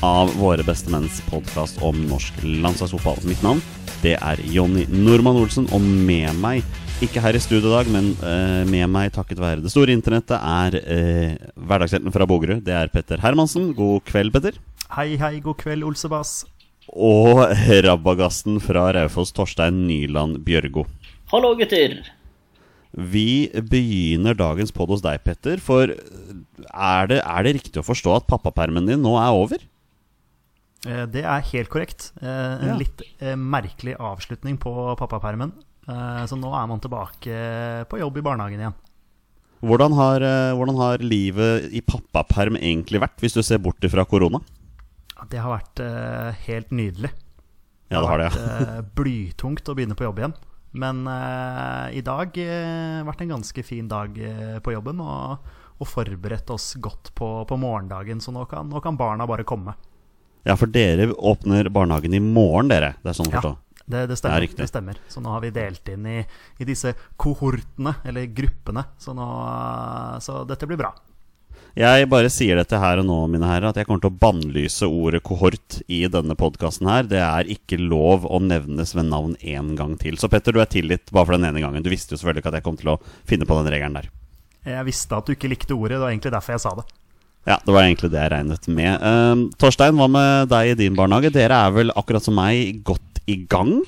av Våre bestemenns podkast om norsk landslagsfotball. Mitt navn det er Jonny Normann Olsen, og med meg, ikke her i studio i dag, men eh, med meg takket være det store internettet, er eh, hverdagshelten fra Bogerud. Det er Petter Hermansen. God kveld, Petter. Hei, hei, god kveld, Olsebass. Og rabagasten fra Raufoss, Torstein Nyland Bjørgo. Hallo, gutter. Vi begynner dagens pod hos deg, Petter. For er det, er det riktig å forstå at pappapermen din nå er over? Eh, Det er helt korrekt. Eh, En Ja. litt eh, merkelig avslutning på pappapermen. Så nå er man tilbake på jobb i barnehagen igjen. Hvordan har, hvordan har livet i pappaperm egentlig vært, hvis du ser bort fra korona? Det har vært helt nydelig. Ja, det har det, vært ja. eh, blytungt å begynne på jobb igjen. Men eh, i dag har vært en ganske fin dag på jobben og, og forberedt oss godt på, på morgendagen, så nå kan, nå kan barna bare komme. Ja, for dere åpner barnehagen i morgen, dere. Det er sånn å Ja, det, det, stemmer, Det det stemmer. Så nå har vi delt inn i, i disse kohortene, eller gruppene. Så, nå, så dette blir bra. Jeg bare sier dette her og nå, mine herrer, at jeg kommer til å bannlyse ordet kohort i denne podkasten her. Det er ikke lov å nevnes ved navn én gang til. Så Petter, du er tilgitt bare for den ene gangen. Du visste jo selvfølgelig ikke at jeg kom til å finne på den regelen der. Jeg visste at du ikke likte ordet, det var egentlig derfor jeg sa det. Ja, det var egentlig det jeg regnet med. Ehm, Torstein, hva med deg i din barnehage? Dere er vel akkurat som meg godt i gang?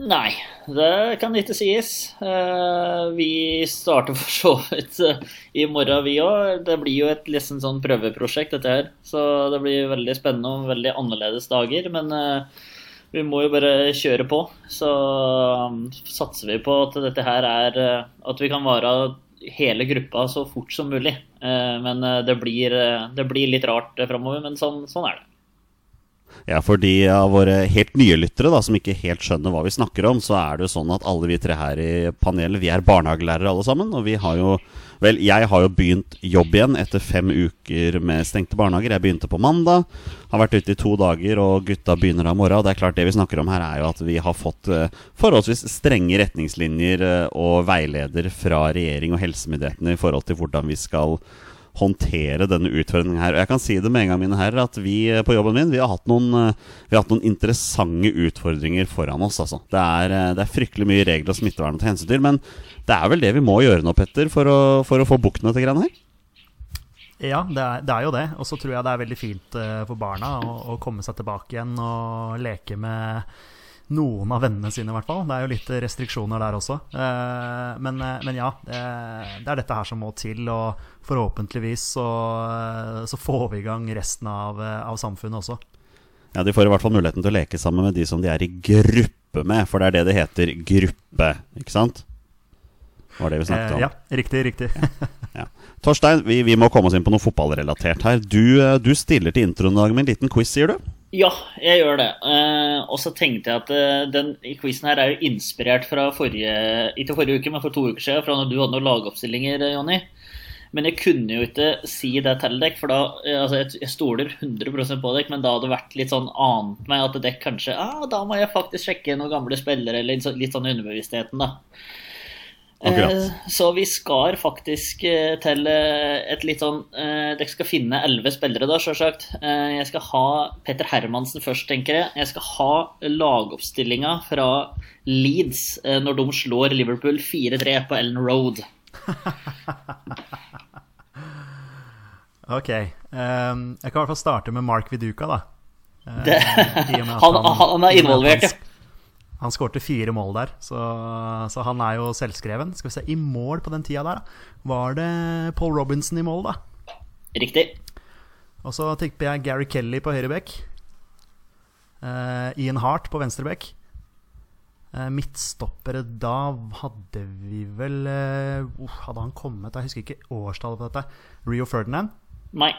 Nei, det kan ikke sies. Uh, Vi starter for så vidt uh, i morgen, vi òg. Det blir jo et liksom sånn prøveprosjekt, dette her. Så det blir veldig spennende og veldig annerledes dager. Men uh, vi må jo bare kjøre på. Så um, satser vi på at dette her er At vi kan være hele gruppa så fort som mulig. Eh, Men eh, det blir, eh, det blir litt rart framover, men sånn, sånn er det. Ja, for de av våre helt nye lyttere da, som ikke helt skjønner hva vi snakker om, så er det jo sånn at alle vi tre her i panelet, vi er barnehagelærere alle sammen. Og vi har jo Vel, jeg har jo begynt jobb igjen etter fem uker med stengte barnehager. Jeg begynte på mandag. Har vært ute i to dager, og gutta begynner av morgenen. det er klart det vi snakker om her, er jo at vi har fått eh, forholdsvis strenge retningslinjer eh, og veileder fra regjering og helsemyndighetene i forhold til hvordan vi skal håndtere denne utfordringen her. Og jeg kan si det med en gang, mine herrer, at vi eh, på jobben min vi har hatt noen, eh, har hatt noen interessante utfordringer foran oss. Altså. Det, er, eh, det er fryktelig mye regler og smittevern å ta hensyn til, men det er vel det vi må gjøre nå, Petter, for å, for å få bukt med dette greiene her? Ja, det er, det er jo det. Og så tror jeg det er veldig fint for barna å, å komme seg tilbake igjen og leke med noen av vennene sine, i hvert fall. Det er jo litt restriksjoner der også. Eh, men, eh, men ja, det, det er dette her som må til. Og forhåpentligvis så, eh, så får vi i gang resten av, eh, av samfunnet også. Ja, De får i hvert fall muligheten til å leke sammen med de som de er i gruppe med, for det er det det heter gruppe, ikke sant? Var det vi snakket om. Eh, ja, riktig, riktig. Ja. Torstein, vi, vi må komme oss inn på noe fotballrelatert her. Du, eh, du stiller til introen i dag med en liten quiz, sier du? Ja, jeg gjør det. Eh, og så tenkte jeg at eh, den quizen her er jo inspirert fra forrige Ikke forrige uke, men for to uker siden, fra når du hadde noen lagoppstillinger, eh, Jonny. Men jeg kunne jo ikke si det til dere, for da Altså, jeg, stoler 100% på dere, men da hadde det vært litt sånn annet meg at dere kanskje ah, Da må jeg faktisk sjekke noen gamle spillere, eller litt sånn- litt sånn underbevisstheten, da. Akkurat. Eh, Så vi skal faktisk eh, til eh, et litt sånn Dere skal finne elleve spillere, da, sjølsagt. Jeg skal ha Petter Hermansen først, tenker jeg. Jeg skal ha lagoppstillinga fra Leeds når de slår Liverpool 4-3 på Ellen Road. Ok. jeg kan i hvert fall starte med Mark Viduka, da. Det, han, han er involvert, ja. Han skårte fire mål der, så, så han er jo selvskreven. Skal vi se, I mål på den tida der, var det Paul Robinson i mål, da. Riktig. Og så tipper jeg Gary Kelly på høyre bekk. Eh, Ian Hart på venstre bekk. Eh, midtstoppere da hadde vi vel uh, Hadde han kommet Jeg husker ikke årstallet på dette. Rio Ferdinand? Nei.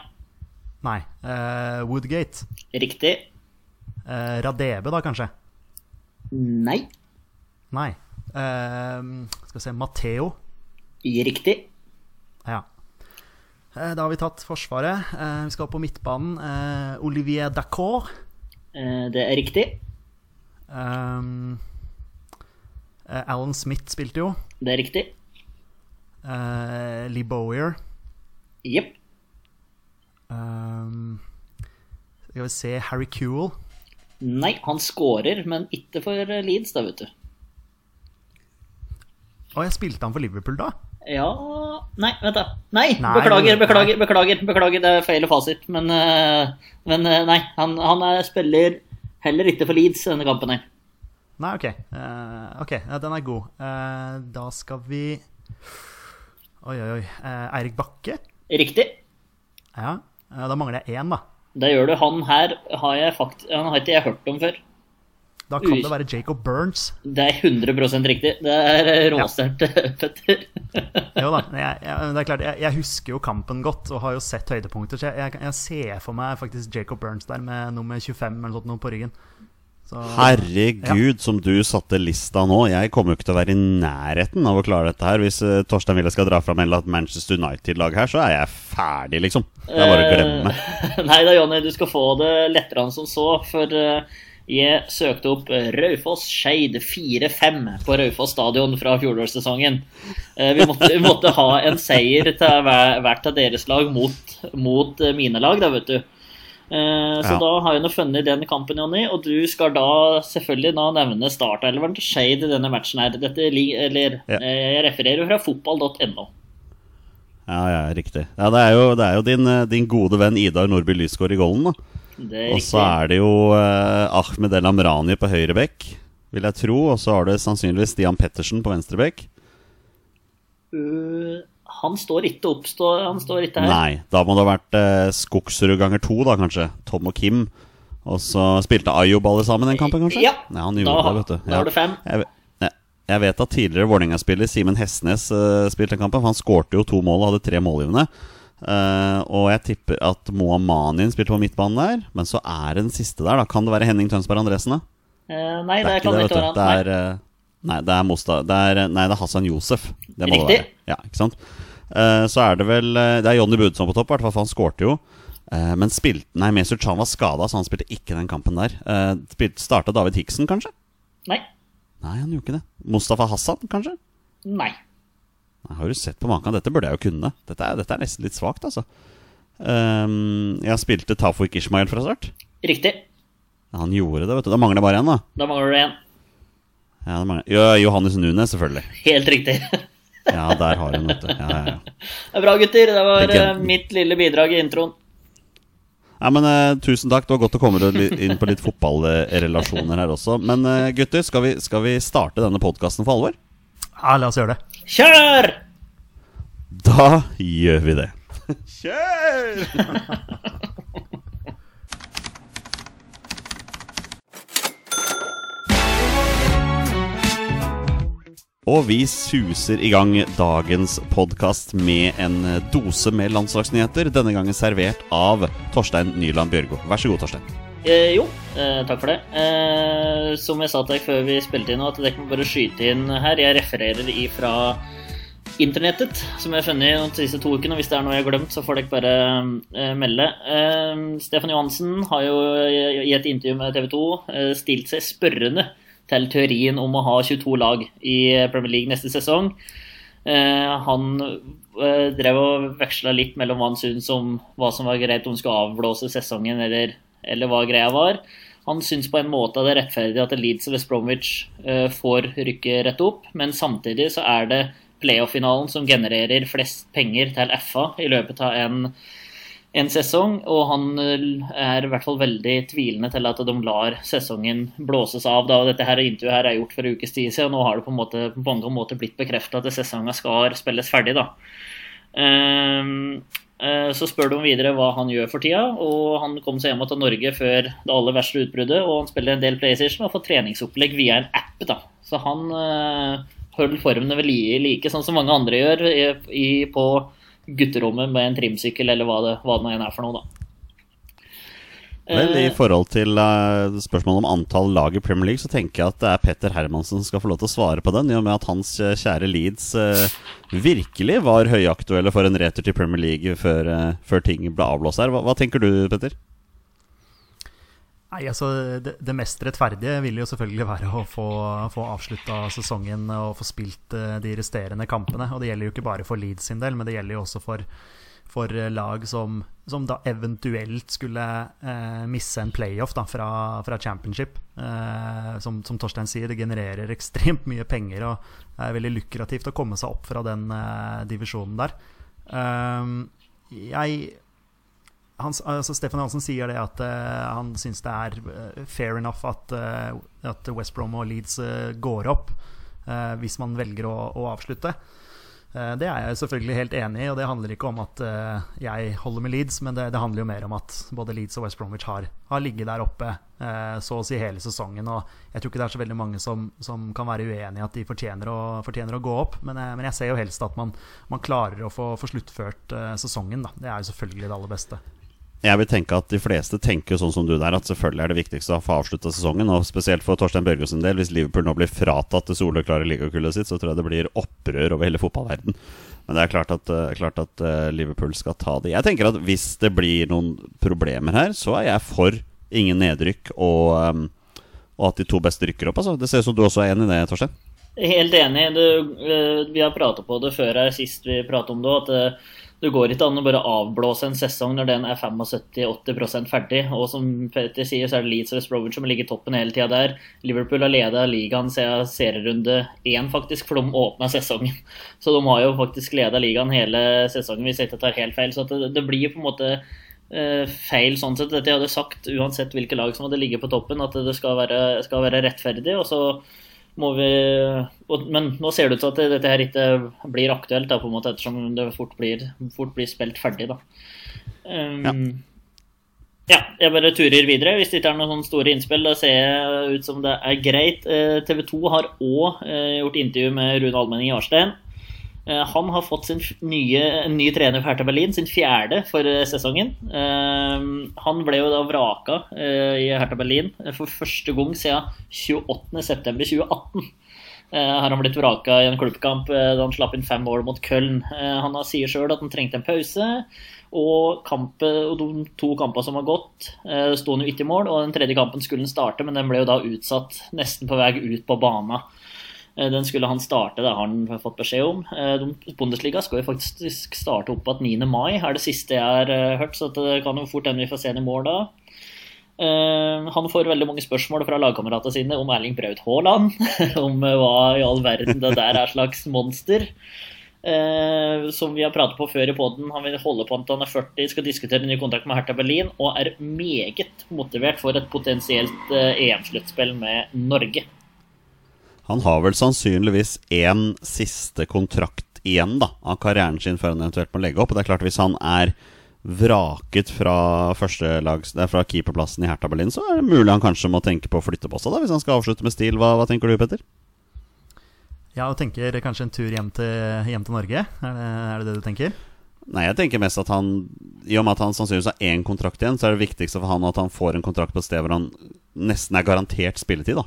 Nei. Woodgate. Riktig. Radebe, da, kanskje? Nei. Nei. Uh, skal vi se Matheo. Riktig. Ja. Eh, da har vi tatt Forsvaret. Eh, vi skal på midtbanen. Eh, Olivier Dacour. Det er riktig. Um, Alan Smith spilte jo. Det er riktig. Uh, Lee Bowyer. Jepp. Um, skal vi se Harry Kewell. Nei, han skårer, men ikke for Leeds, da, vet du. Å, jeg spilte han for Liverpool da? Ja Nei, vent, da. Nei, Nei, beklager, beklager, beklager. beklager, Det er feil fasit. Men, eh, men eh, nei, han, han er spiller heller ikke for Leeds denne kampen her. Nei, ok. Uh, ok, ja, den er god. Uh, da skal vi Oi, oi, oi. Uh, Eirik Bakke? Riktig. Ja. Eh, da mangler jeg én, da. Det gjør du. Han her har jeg fakt han har ikke jeg hørt om før. Da kan Ui. det være Jacob Burns. Det er 100% riktig. Det er eh, ja. Petter. Jo da. Jeg, jeg, det er klart, jeg, jeg husker jo kampen godt og har jo sett høydepunkter. Så jeg, ser for meg faktisk Jacob Burns der med nummer 25 eller noe på ryggen. Så, Herregud, som du satte lista nå. Jeg kommer jo ikke til å være i nærheten av å klare dette her. Hvis uh, Torstein Wille skal dra fram et Manchester United-lag her, så er jeg ferdig, liksom. Det er bare å glemme. Uh, Nei da, Jonny, du skal få det lettere enn som så. For uh, jeg søkte opp Raufoss Skeid 4-5 på Raufoss stadion fra fjorårssesongen. Vi måtte, vi måtte ha en seier til hvert av deres lag mot, mot mine lag, da, vet du. Eh, Så Ja. da har hun funnet den kampen, Jonny. Og du skal da selvfølgelig da nevne startelveren til Shade i denne matchen her. Dette, eller, Ja. eh, jeg refererer jo fra fotball.no. Ja, ja, riktig. Ja, det er jo, det er jo din, eh, din gode venn Idar Nordby Lysgård i golden, da. Og så er det jo eh, Ahmed El Amrani på høyre bekk, vil jeg tro. Og så har du sannsynligvis Stian Pettersen på venstre bekk. Uh, han står ikke opp, han står ikke her. Nei, da må det ha vært eh, Skogsrud ganger to, da kanskje. Tom og Kim. Og så spilte Ayob alle sammen den kampen, kanskje? Ja. han Da gjorde har- det, vet du. da var det fem. Jeg, jeg, jeg vet at tidligere Vålerenga-spiller Simen Hestnes uh, spilte den kampen. for Han skårte jo to mål og hadde tre målgivende. Uh, og jeg tipper at Moa Manin spilte på midtbanen der. Men så er det den siste der, da. Kan det være Henning Tønsberg Andresen, da? Uh, nei, det, Det kan det, ikke være Det han. er, eh, nei, det er Mosta det er, eh, Nei, det er Hassan Josef. Det må Riktig. det være. Ja, ikke sant? Eh, så er det vel eh, Det er Jonny Budson på topp, i hvert fall, for han skårte jo. Eh, men spilte Nei, Mesut Chan var skada, så han spilte ikke den kampen der. Starta David Hiksen, kanskje? Nei. Nei, han gjorde ikke det. Mustafa Hassan, kanskje? Nei. Nei, har du sett på maken? Dette burde jeg jo kunne. Dette er, dette er nesten litt svakt, altså. Um, jeg spilte Tafik Ishmael fra start. Riktig. Ja, han gjorde det, vet du. Da mangler det bare én, da. Da mangler det en. Ja, det mangler. Jo, Johannes Nunes, selvfølgelig. Helt riktig. Ja, der har hun, vet du. Ja, ja, ja. Det er bra, gutter. Det var eh, mitt lille bidrag i introen. Ja, men uh, Tusen takk. Det var godt å komme inn på litt fotballrelasjoner her også. Men uh, gutter, skal vi, skal vi starte denne podkasten for alvor? Ja, la oss gjøre det. Kjør! Da gjør vi det. Kjør! Og vi suser i gang dagens podkast med en dose med landslagsnyheter. Denne gangen servert av Torstein Nyland Bjørgo. Vær så god, Torstein. Eh, jo, eh, takk for det. Eh, som jeg sa til deg før vi spilte inn, at dere kan bare skyte inn her. Jeg refererer ifra internettet, som jeg har funnet de siste to ukene. og Hvis det er noe jeg har glemt, så får dere bare eh, melde. Eh, Stefan Johansen har jo i et intervju med TV 2 eh, stilt seg spørrende til teorien om å ha 22 lag i Premier League neste sesong. Eh, han eh, drev og veksla litt mellom hva han syntes om hva som var greit om han skulle avblåse sesongen, eller, eller hva greia var. Han syns på en måte det er rettferdig at Leeds og West Bromwich eh, får rykke rett opp, men samtidig så er det playoff-finalen som genererer flest penger til FA i løpet av en en sesong, og han er i hvert fall veldig tvilende til at de lar sesongen blåses av. Da. Dette her intervjuet her er gjort for en ukes tid siden, og nå har det på, en måte, på mange måter blitt bekrefta at sesongen skal spilles ferdig. da. Um, så spør de videre hva han gjør for tida, og han kom seg hjem til Norge før det aller verste utbruddet. Og han spiller en del PlayStation og får treningsopplegg via en app. da. Så han uh, holder formene ved like, sånn som mange andre gjør i, på gutterommet med en trimsykkel, eller hva det, hva det er for noe, da. Vel, I Eh, forhold til uh, spørsmålet om antall lag i Premier League, så tenker jeg at det er Petter Hermansen som skal få lov til å svare på den, i og med at hans eh, kjære Leeds uh, virkelig var høyaktuelle for en retur til Premier League før, før ting ble avblåst her. Hva, hva tenker du, Petter? Nei, altså det, det mest rettferdige vil jo selvfølgelig være å få, få avslutta sesongen og få spilt eh, de resterende kampene. Og det gjelder jo ikke bare for Leeds sin del, men det gjelder jo også for, for eh, lag som, som da eventuelt skulle eh, misse en playoff da, fra, fra championship. Eh, som, som Torstein sier, det genererer ekstremt mye penger og det er veldig lukrativt å komme seg opp fra den eh, divisjonen der. Eh, jeg han, altså Stefan Hansen sier det at uh, han syns det er uh, fair enough at, uh, at West Brom og Leeds går opp hvis man velger å, å avslutte. det er jeg selvfølgelig helt enig i, og det handler ikke om at jeg holder med Leeds, men det, det, handler jo mer om at både Leeds og West Bromwich har, har ligget der oppe så å si hele sesongen. Og jeg tror ikke det er så veldig mange som, som kan være uenig i at de fortjener å, fortjener å gå opp, men, men, jeg ser jo helst at man, man klarer å få, få sluttført sesongen. Da. Det er jo selvfølgelig det aller beste. Jeg vil tenke at de fleste tenker sånn som du der, at selvfølgelig er det viktigste å få avslutta sesongen. Og spesielt for Torstein Børgesen del, hvis Liverpool nå blir fratatt det soleklare ligakullet sitt, så tror jeg det blir opprør over hele fotballverden. Men det er klart at, uh, klart at uh, Liverpool skal ta det. Jeg tenker at hvis det blir noen problemer her, så er jeg for ingen nedrykk og, um, og at de to beste rykker opp. Altså. Det ser ut som du også er enig i det, Torstein? Helt enig. Du, vi har prata på det før her sist vi pratet om det. at det går ikke an å bare avblåse en sesong når den er 75-80% ferdig. Og som Petter sier, så er det Leeds og West som ligger i toppen hele tida der. Liverpool har leda ligaen siden serierunde én, faktisk, for de åpna sesongen. Så de har jo faktisk leda ligaen hele sesongen, hvis jeg ikke tar helt feil. Så det, det, blir på en måte uh, feil sånn sett. Dette jeg hadde sagt uansett hvilke lag som hadde ligget på toppen, at det skal være, skal være rettferdig. og så må vi Men nå ser det ut til at dette her ikke blir aktuelt, da, på en måte, ettersom det fort blir, fort blir spilt ferdig. da. Um, ja. ja. jeg bare turer videre. Hvis det ikke er noen store innspill, da ser jeg ut som det er greit. TV 2 har òg gjort intervju med Rune Almenning Jarstein. Han har fått sin nye, ny trener for Hertha Berlin, sin fjerde for sesongen. Han ble jo da vraka i Hertha Berlin for første gang siden 28.9.2018. Har han blitt vraka i en klubbkamp da han slapp inn fem mål mot Köln. Han sier sjøl at han trengte en pause. Og, kampe, og de to kampene som har gått, sto han jo ikke i mål. Og den tredje kampen skulle han starte, men den ble jo da utsatt nesten på vei ut på banen. Den skulle han starte, det har han fått beskjed om. Bundesliga skal jo faktisk starte opp igjen 9. mai, er det siste jeg har hørt. Så det kan jo fort hende vi får se ham i mål da. Han får veldig mange spørsmål fra lagkameratene sine om Erling Braut Haaland. Om hva i all verden det der er slags monster. Som vi har pratet på før i poden. Han vil holde på til han er 40, skal diskutere ny kontrakt med Hertha Berlin og er meget motivert for et potensielt EM-sluttspill med Norge. Han har vel sannsynligvis én siste kontrakt igjen da, av karrieren sin før han eventuelt må legge opp. Og det er klart Hvis han er vraket fra, fra keeperplassen i Hertha Berlin, så er det mulig han kanskje må tenke på å flytte på seg da, hvis han skal avslutte med stil. Hva, hva tenker du, Petter? Ja, og tenker kanskje en tur hjem til, hjem til Norge? Er det, er det det du tenker? Nei, jeg tenker mest at han I og med at han sannsynligvis har én kontrakt igjen, så er det viktigste for han at han får en kontrakt på et sted hvor han nesten er garantert spilletid, da.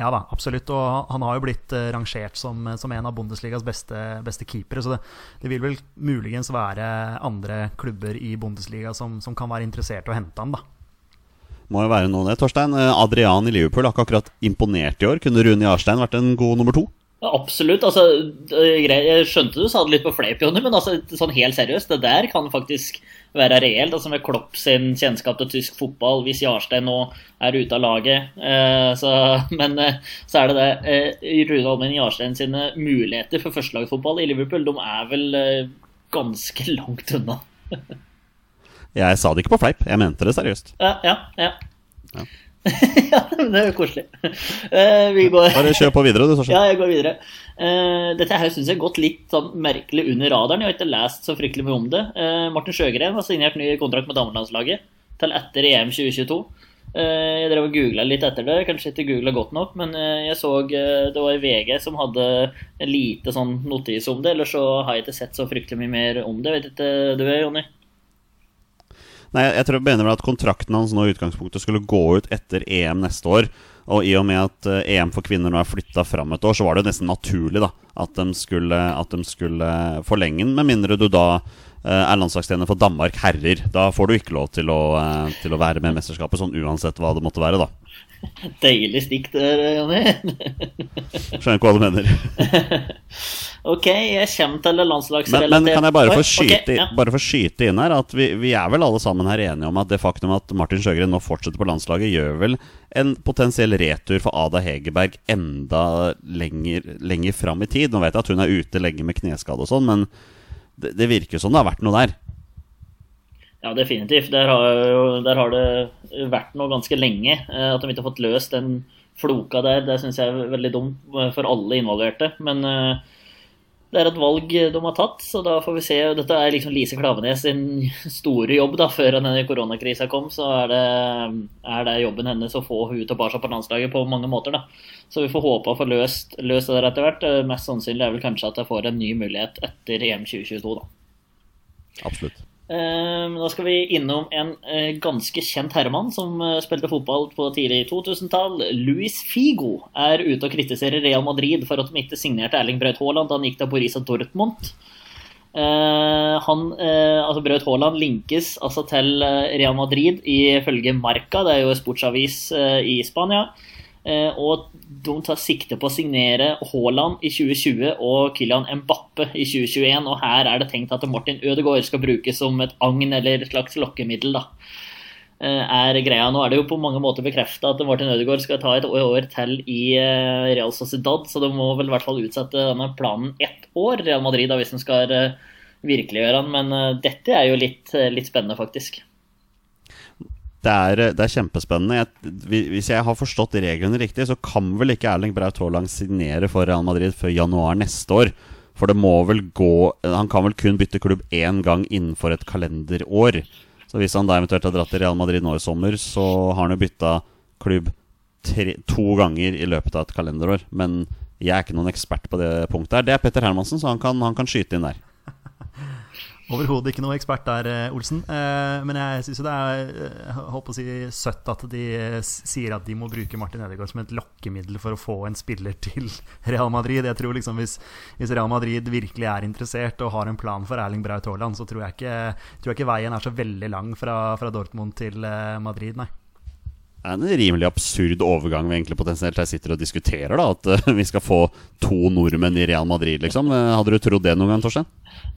Ja da, absolutt. Og han har jo blitt uh, rangert som, som, en av Bundesligas beste, beste keepere. Så det, det, vil vel muligens være andre klubber i Bundesliga som, som kan være interessert i å hente han, da. Må jo være noe det. Torstein, Adrian i Liverpool har ikke akkurat imponert i år. Kunne Rune Jarstein vært en god nummer to? Ja, absolutt. altså, Jeg skjønte du sa det litt på fleip, men altså, sånn helt seriøst, det der kan faktisk være reelt. altså Med Klopp sin kjennskap til tysk fotball, hvis Jarstein nå er ute av laget. Eh, så, men eh, så er det det. Eh, Rune Almen Jarstein sine muligheter for førstelagsfotball i Liverpool, de er vel eh, ganske langt unna. Jeg sa det ikke på fleip, jeg mente det seriøst. Ja, ja. Ja, Ja. ja det er jo koselig. Eh, vi går Bare kjør på videre, du, Torstein. Ja, jeg går videre. Eh, dette her syns jeg har gått litt sånn merkelig under radaren. Jeg har ikke lest så fryktelig mye om det. Eh, Martin Sjøgren har signert ny kontrakt med damelandslaget til etter EM 2022. Eh, jeg drev og googla litt etter det, kanskje ikke googla godt nok, men jeg så det var i VG som hadde en lite sånn notis om det. Ellers så har jeg ikke sett så fryktelig mye mer om det. Vet ikke du, Jonny? Nei, jeg tror jeg mener med at kontrakten hans nå i utgangspunktet skulle gå ut etter EM neste år. Og i og med at eh, EM for kvinner nå er flytta fram et år, så var det jo nesten naturlig da at de skulle, at de skulle forlenge den, med mindre du da er landslagstrener for Danmark herrer. Da får du ikke lov til å, eh, til å være med i mesterskapet, sånn uansett hva det måtte være, da. Deilig stikk der, Jonny. Skjønner ikke hva du mener. ok, jeg kommer til landslagsrelatert Men, men kan jeg bare få skyte, skyte, ja. bare få skyte inn her at vi, vi er vel alle sammen her enige om at det faktum at Martin Sjøgren nå fortsetter på landslaget, gjør vel en potensiell retur for Ada Hegerberg enda lenger, lenger fram i tid. Nå vet jeg at hun er ute lenge med kneskade og sånn, men det, det virker som det har vært noe der. Ja, definitivt. Der har, der har det vært noe ganske lenge. eh, At de ikke har fått løst den floka der, det syns jeg er veldig dumt for alle involverte. Men eh, det er et valg de har tatt, så da får vi se. Dette er liksom Lise Klavenes sin store jobb da, før denne koronakrisa kom. Så er det, er det jobben hennes å få hun tilbake på landslaget på mange måter. da. Så vi får håpe å få løst, løst det der etter hvert. Mest sannsynlig er vel kanskje at jeg får en ny mulighet etter EM 2022, da. Absolutt. Eh, Da skal vi innom en eh, ganske kjent herremann som eh, spilte fotball på tidlig 2000-tall. Luis Figo er ute og kritiserer Real Madrid for at de ikke signerte Erling Braut Haaland da han gikk til og Dortmund. Eh, han, eh, altså Braut Haaland linkes altså til Real Madrid ifølge Marca, det er jo en sportsavis i Spania. Eh, og de tar sikte på å signere Haaland i 2020 og Kylian Mbappe i 2021. Og her er det tenkt at Martin Ødegaard skal brukes som et agn eller et slags lokkemiddel. da. Eh, er greia. Nå er det jo på mange måter bekrefta at Martin Ødegaard skal ta et år til i eh, Real Sociedad, så de må vel i hvert fall utsette denne planen ett år, Real Madrid, da, hvis de skal eh, virkeliggjøre den. Men dette er jo litt, litt spennende, faktisk. Det er, det er kjempespennende. Jeg, hvis jeg har forstått reglene riktig, så kan vel ikke Erling Braut Haaland signere for Real Madrid før januar neste år. For det må vel gå Han kan vel kun bytte klubb én gang innenfor et kalenderår. Så hvis han da eventuelt har dratt til Real Madrid nå i sommer, så har han jo bytta klubb tre, to ganger i løpet av et kalenderår. Men jeg er ikke noen ekspert på det punktet her. Det er Petter Hermansen, så han kan, han kan skyte inn der. Overhodet ikke noe ekspert der, eh, Olsen. Eh, Men jeg syns det er eh, jeg holdt å si søtt at de eh, sier at de må bruke Martin Edegaard som et lokkemiddel for å få en spiller til Real Madrid. Jeg tror liksom hvis, hvis Real Madrid virkelig er interessert og har en plan for Erling Braut Haaland, så tror jeg ikke, tror jeg ikke veien er så veldig lang fra, fra Dortmund til eh, Madrid, nei. Er en rimelig absurd overgang vi egentlig potensielt her sitter og diskuterer. da At eh, vi skal få to nordmenn i Real Madrid, liksom. Eh, hadde du trodd det noen gang, Torstein?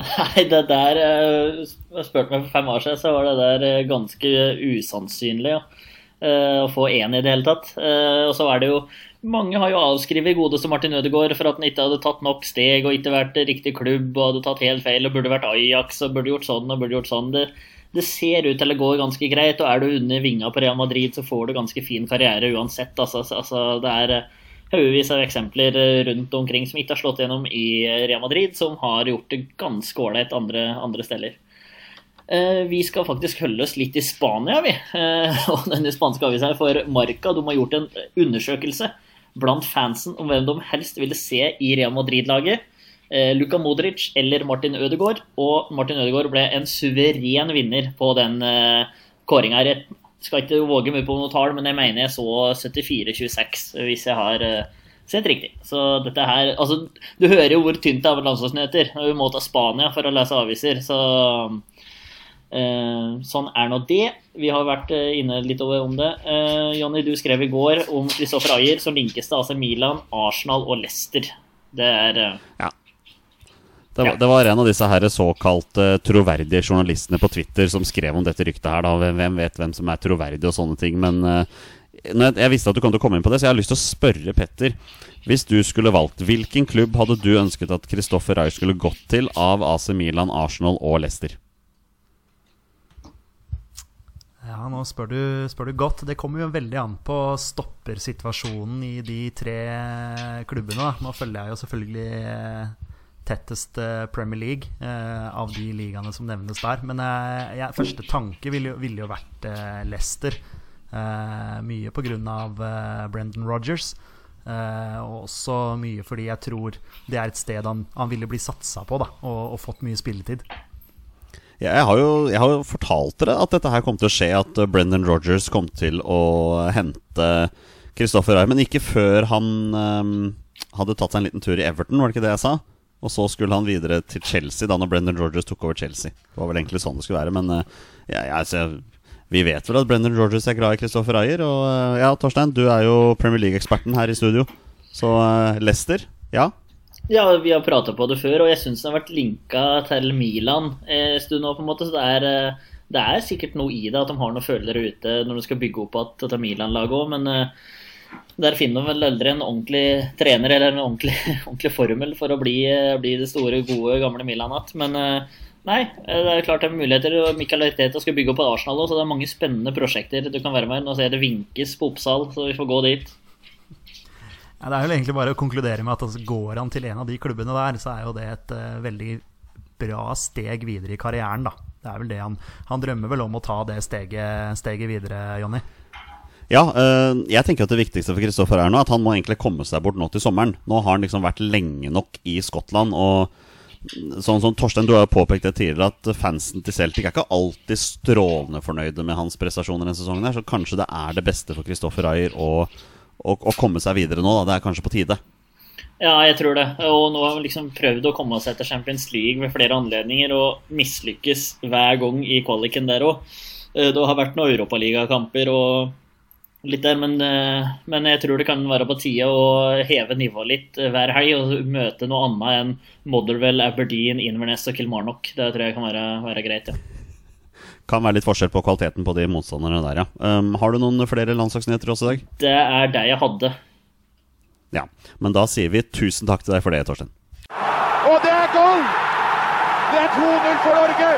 Nei, det der eh, Jeg spurte meg for fem år siden, så var det der ganske usannsynlig ja. Å få én i det hele tatt. Og så er det jo Mange har jo avskrevet godeste Martin Ødegaard for at han ikke hadde tatt nok steg og ikke vært riktig klubb og hadde tatt helt feil og burde vært Ajax og burde gjort sånn og burde gjort sånn. Det, det ser ut til å gå ganske greit, og er du under vinga på Real Madrid, så får du ganske fin karriere uansett. Altså, altså det er eh, haugevis av eksempler eh, rundt omkring som ikke har slått gjennom i eh, Real Madrid, som har gjort det ganske ålreit andre, andre steder. Vi skal faktisk holde oss litt i Spania, vi. Og denne spanske avisa for Marca de har gjort en undersøkelse blant fansen om hvem de helst ville se i Real Madrid-laget. Eh, Luka Modric eller Martin Ødegaard. Og Martin Ødegaard ble en suveren vinner på den uh, kåringa. Skal ikke våge mye på noe tall, men jeg mener jeg så 74-26, hvis jeg har eh, sett riktig. Så dette her Altså, du hører jo hvor tynt det er med landslagsnyheter. Vi må ta Spania for å lese aviser, så Eh, sånn er nå det. Vi har vært eh, inne litt over om det. Eh, Jonny, du skrev i går om Kristoffer Ayer, som linkes til AC Milan, Arsenal og Leicester. Det er eh, Ja. Det var, Ja. det var en av disse her såkalte troverdige journalistene på Twitter som skrev om dette ryktet her. Da. Hvem, hvem vet hvem som er troverdig og sånne ting. Men uh, når jeg, jeg visste at du kom til å komme inn på det, så jeg har lyst til å spørre Petter. Hvis du skulle valgt, hvilken klubb hadde du ønsket at Kristoffer Ayer skulle gått til av AC Milan, Arsenal og Leicester? Ja, nå spør du, spør du godt. Det kommer jo veldig an på stoppersituasjonen i de tre klubbene. Da. Nå følger jeg jo selvfølgelig eh, tettest eh, Premier League eh, av de ligaene som nevnes der. Men eh, jeg, første tanke ville jo, ville jo vært eh, Leicester. Eh, mye pga. Eh, Brendan Rogers. Eh, og også mye fordi jeg tror det er et sted han, han ville bli satsa på da, og, og fått mye spilletid. Jeg har, jo, jeg har fortalt dere at dette her kom til å skje, at uh, Brendan Rogers kom til å hente Kristoffer Ray, men ikke før han um, hadde tatt seg en liten tur i Everton, var det ikke det jeg sa? Og så skulle han videre til Chelsea da når Brendan Rogers tok over Chelsea. Det var vel egentlig sånn det skulle være, men uh, ja, ja, altså, vi vet vel at Brendan Rogers er glad i Christopher Ayer. Og uh, ja, Torstein, du er jo Premier League-eksperten her i studio. Så Leicester, ja? Ja, vi har prata på det før, og jeg syns den har vært linka til Milan en stund nå, på en måte. Så det er, eh, det er, sikkert noe i det at de har noen følere ute når de skal bygge opp at dette Milan-laget òg, men der finner vel aldri en ordentlig trener eller en ordentlig, ordentlig formel for å bli, eh, bli, det store, gode, gamle Milan igjen. Men uh, nei, det er klart det er muligheter. Michael Arteta skal bygge opp på Arsenal òg, så det er mange spennende prosjekter du kan være med i. Nå ser jeg det vinkes på Oppsal, så vi får gå dit. Ja, det er jo egentlig bare å konkludere med at altså, går han til en av de klubbene der, så er jo det et uh, veldig bra steg videre i karrieren, da. Det er vel det han, han drømmer vel om å ta det steget, steget videre, Jonny? Ja, øh, jeg tenker at det viktigste for Kristoffer er nå at han må egentlig komme seg bort nå til sommeren. Nå har han liksom vært lenge nok i Skottland. og Sånn som Torstein, du har jo påpekt det tidligere at fansen til Celtic er ikke alltid strålende fornøyde med hans prestasjoner denne sesongen. her Så kanskje det er det beste for Kristoffer Ayer å å, å komme seg videre nå. Da. Det er kanskje på tide. Ja, jeg tror det. Og nå har vi liksom prøvd å komme seg etter Champions League ved flere anledninger og mislykkes hver gang i kvaliken der òg. Eh, det har vært noen europaligakamper og litt der, men, eh, men, jeg tror det kan være på tide å heve nivået litt hver helg og møte noe annet enn Motherwell, Aberdeen, Inverness og Kilmarnock. Det tror jeg kan være, være greit, ja kan være litt forskjell på kvaliteten på de motstanderne der, ja. Um, har du noen flere landslagsnyheter også i dag? Det er det jeg hadde. Ja, men da sier vi tusen takk til deg for det, Torstein. Og det er goal! Det er 2-0 for Norge!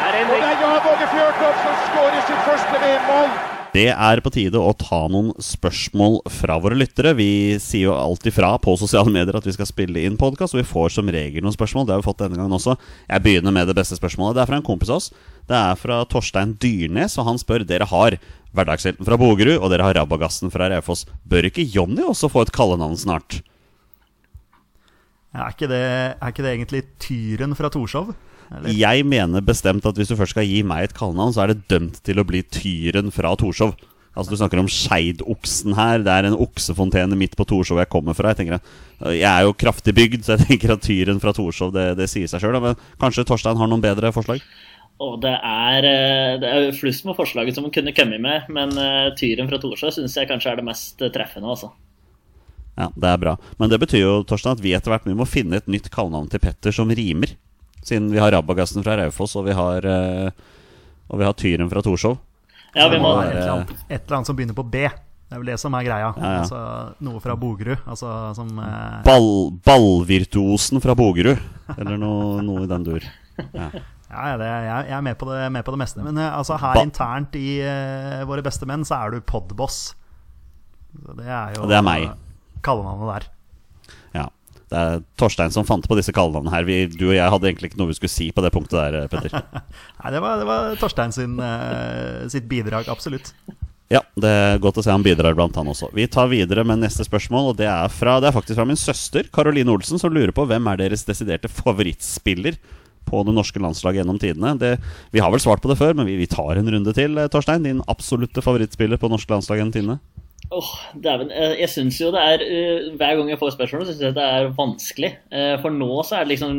Og det er Jan Åge Fjørtoft som skårer sitt første VM-mål. Det er på tide å ta noen spørsmål fra våre lyttere. Vi sier jo alltid fra på sosiale medier at vi skal spille inn podkast, og vi får som regel noen spørsmål. Det har vi fått denne gangen også. Jeg begynner med det beste spørsmålet. Det er fra en kompis av oss. Det er fra Torstein Dyrnes, og han spør dere har Hverdagshelten fra Bogerud, og dere har Rabagassen fra Raufoss. Bør ikke Jonny også få et kallenavn snart? Er ikke, det, er ikke det egentlig Tyren fra Torshov? Eller? Jeg mener bestemt at hvis du først skal gi meg et kallenavn, så er det dømt til å bli Tyren fra Torshov. Altså Du snakker om Skeidoksen her. Det er en oksefontene midt på Torshov jeg kommer fra. Jeg, tenker, jeg er jo kraftig bygd, så jeg tenker at Tyren fra Torshov det, det sier seg sjøl. Men kanskje Torstein har noen bedre forslag? Og det er, eh, det er flust med forslaget som hun kunne kommet med, men uh, Tyren fra Torshov syns jeg kanskje er det mest treffende. altså. Ja, det er bra. Men det betyr jo Torstein, at vi etter hvert må finne et nytt kallenavn til Petter som rimer. Siden vi har Rabagassen fra Raufoss, og vi har, uh, og vi har Tyren fra Torshov. Ja, vi må være... et, eller annet, et eller annet som begynner på B. Det er vel det som er greia. Ja, ja. Altså, noe fra Bogerud. Altså, som, eh... Ball, ballvirtuosen fra Bogerud. Eller noe, noe, i den dur. Ja. Ja, det, jeg, jeg er med på det, med på det meste. Men uh, altså, her ba internt i uh, Våre beste menn så er du podboss. Det er jo det er meg. kallenavnet der. Det er Torstein som fant på disse kallenavnene her. Vi, du og jeg hadde egentlig ikke noe vi skulle si på det punktet der, eh, Petter. Nei, det var, det var Torstein sin, uh, sitt bidrag, absolutt. Ja, det er godt å se han bidrar blant han også. Vi tar videre med neste spørsmål, og det er, fra, det er faktisk fra min søster, Karoline Olsen, som lurer på hvem er deres desiderte favorittspiller på det norske landslaget gjennom tidene. Det, vi har vel svart på det før, men vi, vi tar en runde til. Torstein, din absolutte favorittspiller på norsk landslag gjennom tidene? Oh, dæven. Eh, jeg syns jo det er eh, Hver gang jeg får spørsmål, syns jeg det er vanskelig. Eh, for nå så er det liksom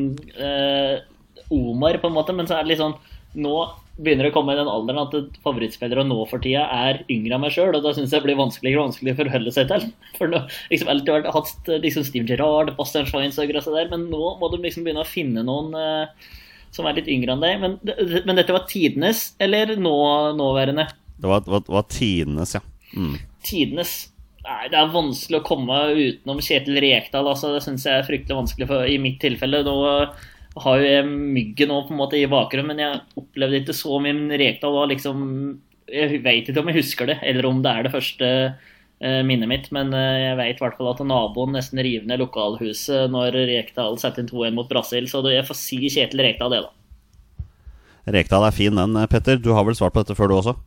Omar, på en måte, men så er det sånn Nå begynner det å komme i den alderen at favorittspillere nå for tida er yngre enn meg sjøl, og da syns jeg det blir vanskeligere og vanskeligere å forholde seg til. For nå liksom alltid vært, hatt liksom Steve Gerrard, Bastian Schweinsteiger og så der, men nå må du liksom begynne å finne noen eh, som er litt yngre enn deg. Men, men, dette var tidenes, eller nå, nåværende? Det var, var, var tidenes, ja. Mm tidenes Nei, det er vanskelig å komme utenom Kjetil Rekdal. Altså, det syns jeg er fryktelig vanskelig for, i mitt tilfelle. Nå har jo jeg myggen nå på en måte i bakgrunnen, men jeg opplevde ikke så mye. Men Rekdal var liksom Jeg vet ikke om jeg husker det, eller om det er det første eh, minnet mitt, men eh, jeg vet i hvert fall at naboen nesten river ned lokalhuset når Rekdal setter inn 2-1 mot Brasil, så jeg får si Kjetil Rekdal det, da. Rekdal er fin, den, Petter. Du har vel svart på dette før, du også?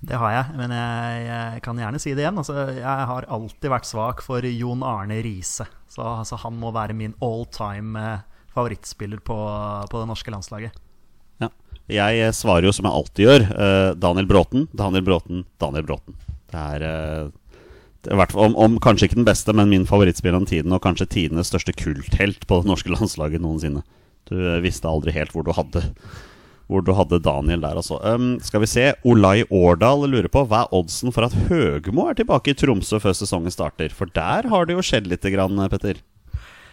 Det har jeg, men jeg, jeg kan gjerne si det igjen. Altså, jeg har alltid vært svak for Jon Arne Riise. Så altså, han må være min all time eh, favorittspiller på, på det norske landslaget. Ja. Jeg eh, svarer jo som jeg alltid gjør. eh, Daniel Bråten, Daniel Bråten, Daniel Bråten. Det er, det er om, om kanskje ikke den beste, men min favorittspiller om tiden, og kanskje tidenes største kulthelt på det norske landslaget noensinne. Du visste aldri helt hvor du hadde hvor du hadde Daniel der, altså. Um, skal vi se. Olai Årdal lurer på hva er oddsen for at Høgmo er tilbake i Tromsø før sesongen starter? For der har det jo skjedd lite grann, Petter.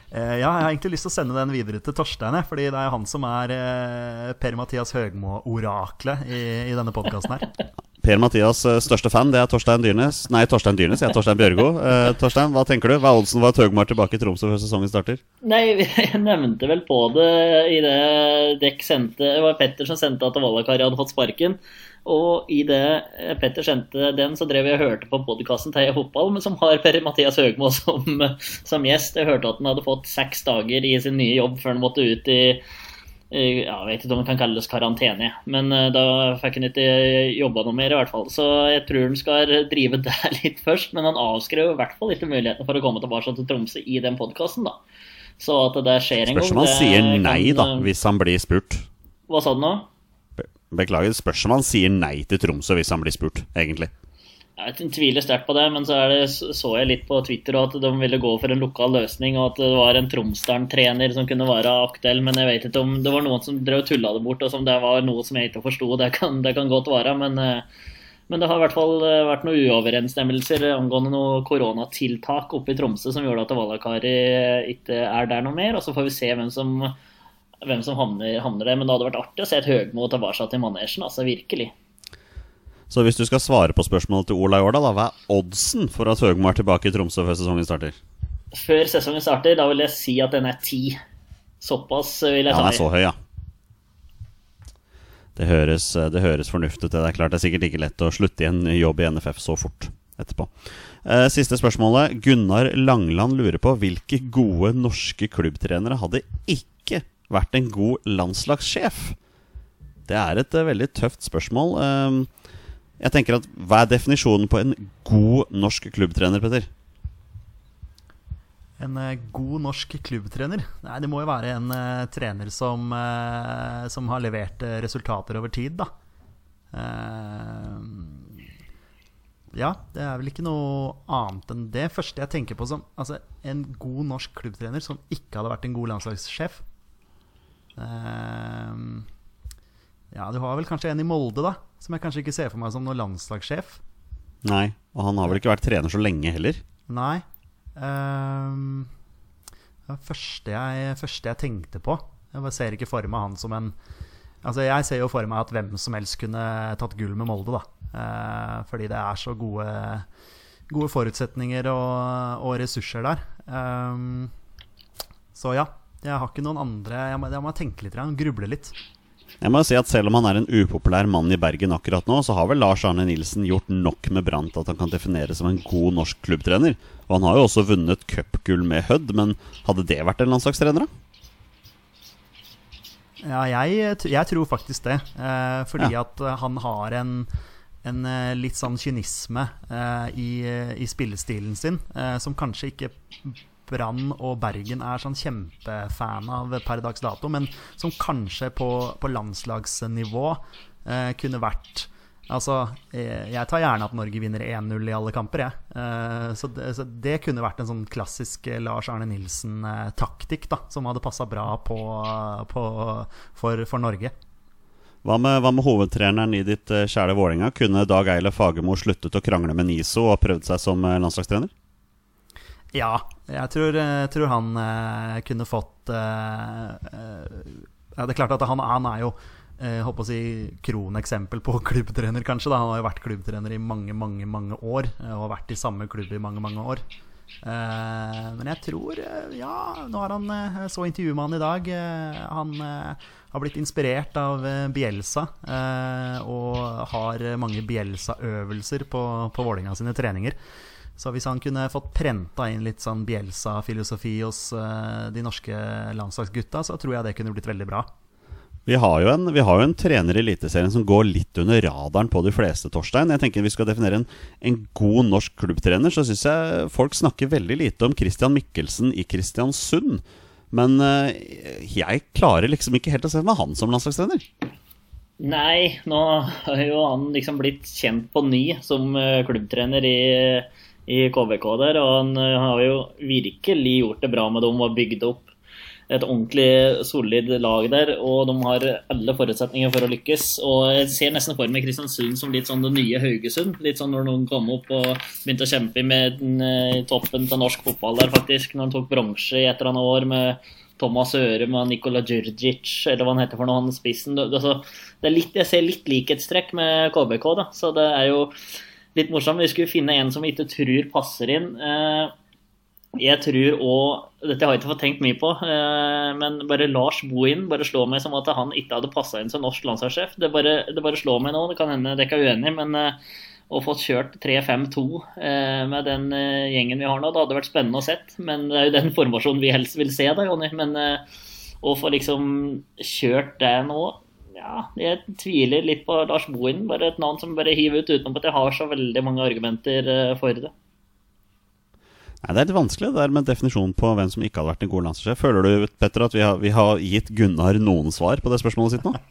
Eh, ja, jeg har egentlig lyst til å sende den videre til Torstein, fordi det er han som er eh, Per-Mathias Høgmo-oraklet i, i denne podkasten her. Per-Mathias' eh, største fan det er Torstein Dyrnes. Nei, Torstein Dyrnes, jeg er Torstein Bjørgo. Eh, Torstein, hva tenker du? Hva er oddsen for at Høgmo er tilbake i Tromsø før sesongen starter? Nei, jeg nevnte vel på det i det dekk sendte Det var Petter som sendte at Vallakari hadde fått sparken. Og i det Petter sendte den, så drev jeg og hørte på podkasten til Heia Fotball, men som har Per-Mathias Høgmo som, som gjest. Jeg hørte at han hadde fått seks dager i sin nye jobb før han måtte ut i ja, Jeg vet ikke om det kan kalles karantene, men eh, da fikk han ikke jobba noe mer, i hvert fall. Så jeg tror han skal drive der litt først, men han avskrev i hvert fall ikke muligheten for å komme tilbake til Tromsø i den podkasten, da. Så at det skjer en Spørs gang om han sier nei, kan, da, eh, hvis han blir spurt. Hva sa du nå? Be- Beklager, spørs om han sier nei til Tromsø hvis han blir spurt, egentlig. Jeg tviler sterkt på det, men så det, så jeg litt på Twitter at de ville gå for en lokal løsning, og at det var en Tromsdalen-trener som kunne være aktuell. Men jeg vet ikke om det var noen som drev og tulla det bort, og som det var noe som jeg ikke forsto. Det, det kan godt være, men, eh, men det har i hvert fall eh, vært noen uoverensstemmelser angående noen koronatiltak oppe i Tromsø som gjorde at Valakari ikke er der noe mer. Og så får vi se hvem som, hvem som havner, havner der. Men det hadde vært artig å se et Høgmo tilbake til manesjen, altså virkelig. Så hvis du skal svare på spørsmålet til Ola Jårdal, da, hva er oddsen for at Høgmo er tilbake i Tromsø før sesongen starter? Før sesongen starter, da vil jeg si at den er ti. Såpass vil jeg Ja, den er så høy, ja. Det høres, det høres fornuftig ut. Det er klart det er sikkert ikke lett å slutte i en jobb i NFF så fort etterpå. Eh, Siste spørsmålet. Gunnar Langland lurer på hvilke gode norske klubbtrenere hadde ikke vært en god landslagssjef? Det er et eh, veldig tøft spørsmål. Eh, Jeg tenker at Hva er definisjonen på en god norsk klubbtrener, Petter? En eh, god norsk klubbtrener? Nei, det må jo være en eh, trener som, som har levert resultater over tid, da. Eh, ja, det er vel ikke noe annet enn det. Første jeg tenker på som altså, en god norsk klubbtrener som ikke hadde vært en god landslagssjef. Eh, ja, du har vel kanskje en i Molde, da, som jeg kanskje ikke ser for meg som noen landslagssjef. Nei, og han har vel ikke vært trener så lenge heller? Nei. Um, det første jeg, første jeg tenkte på. Jeg bare ser ikke for meg han som en Altså Jeg ser jo for meg at hvem som helst kunne tatt gull med Molde. da Uh, Fordi det er så gode, gode forutsetninger og, og ressurser der. Um, så ja. Jeg har ikke noen andre Jeg må, jeg må tenke litt, jeg gruble litt. Jeg må jo si at Selv om han er en upopulær mann i Bergen akkurat nå, så har vel Lars Arne Nilsen gjort nok med Brann til at han kan defineres som en god norsk klubbtrener. Og han har jo også vunnet cupgull med Hødd, men hadde det vært en landslagstrener, da? Ja, jeg, jeg tror faktisk det. Eh, fordi Ja. at eh, han har en, en eh, litt sånn kynisme eh, i, i spillestilen sin, eh, som kanskje ikke Brann og Bergen er sånn kjempefan av per dags dato, men som kanskje på, på landslagsnivå eh, kunne vært Altså, eh, jeg tar gjerne at Norge vinner 1-0 i alle kamper, jeg. Eh, så, det, så det kunne vært en sånn klassisk Lars Arne Nilsen-taktikk, da, som hadde passa bra på, på, for, for Norge. Hva med, hva med hovedtreneren i ditt eh, kjære Vålerenga? Kunne Dag Eile Fagermo sluttet å krangle med Niso og prøvd seg som eh, landslagstrener? Ja, jeg tror, jeg tror han eh, kunne fått eh, eh, Det er klart at han, han er jo eh, håper å si kroneksempel på klubbtrener, kanskje. Da. Han har jo vært klubbtrener i mange, mange mange år, og har vært i samme klubb i mange, mange år. Eh, men jeg tror eh, Ja, nå har han eh, så intervjuet med han i dag. Eh, han eh, har blitt inspirert av eh, Bielsa eh, og har mange Bielsa-øvelser på, på Vålinga sine treninger. Så hvis han kunne fått prenta inn litt sånn Bjelsa-filosofi hos eh, de norske landslagsgutta, så tror jeg det kunne blitt veldig bra. Vi har, jo en, vi har jo en trener i Eliteserien som går litt under radaren på de fleste, Torstein. Jeg tenker Vi skal definere en, en god norsk klubbtrener. Så syns jeg folk snakker veldig lite om Christian Mikkelsen i Kristiansund. Men eh, jeg klarer liksom ikke helt å se meg han som landslagstrener. Nei, nå har jo han liksom blitt kjent på ny som eh, klubbtrener i, i KBK der, og han eh, har jo virkelig gjort det bra med dem og bygd opp et ordentlig solid lag der, og de har alle forutsetninger for å lykkes. Og jeg ser nesten for meg Kristiansund som litt sånn det nye Haugesund. Litt sånn når noen kom opp og begynte å kjempe med den, eh, toppen til norsk fotball der, faktisk. Når han tok bronse i et eller annet år med Thomas Ørum og Nikola Djurdjic, eller hva han heter for noe, han spissen. Det, altså, er litt, jeg ser litt likhetstrekk med KBK, da. Så det er jo litt morsomt. Vi skulle finne en som vi ikke tror passer inn. Eh, jeg tror òg Dette har jeg ikke fått tenkt mye på, eh, men bare Lars Bohin bare slår meg som at han ikke hadde passa inn som norsk landslagssjef. Det bare, det bare slår meg nå. Det kan hende dere er uenige, men eh, å få kjørt 3-5-2 eh, med den gjengen vi har nå, det hadde vært spennende å sett. Men det er jo den formasjonen vi helst vil se, da, Jonny. Men å få liksom kjørt det nå ja, jeg tviler litt på Lars Bohin. Bare et navn som bare hiver ut utenom at jeg har så veldig mange argumenter eh, for det. Nei, Det er litt vanskelig det der med definisjonen på hvem som ikke hadde vært en god landslagssjef. Føler du Petter, at vi har, vi har gitt Gunnar noen svar på det spørsmålet sitt nå?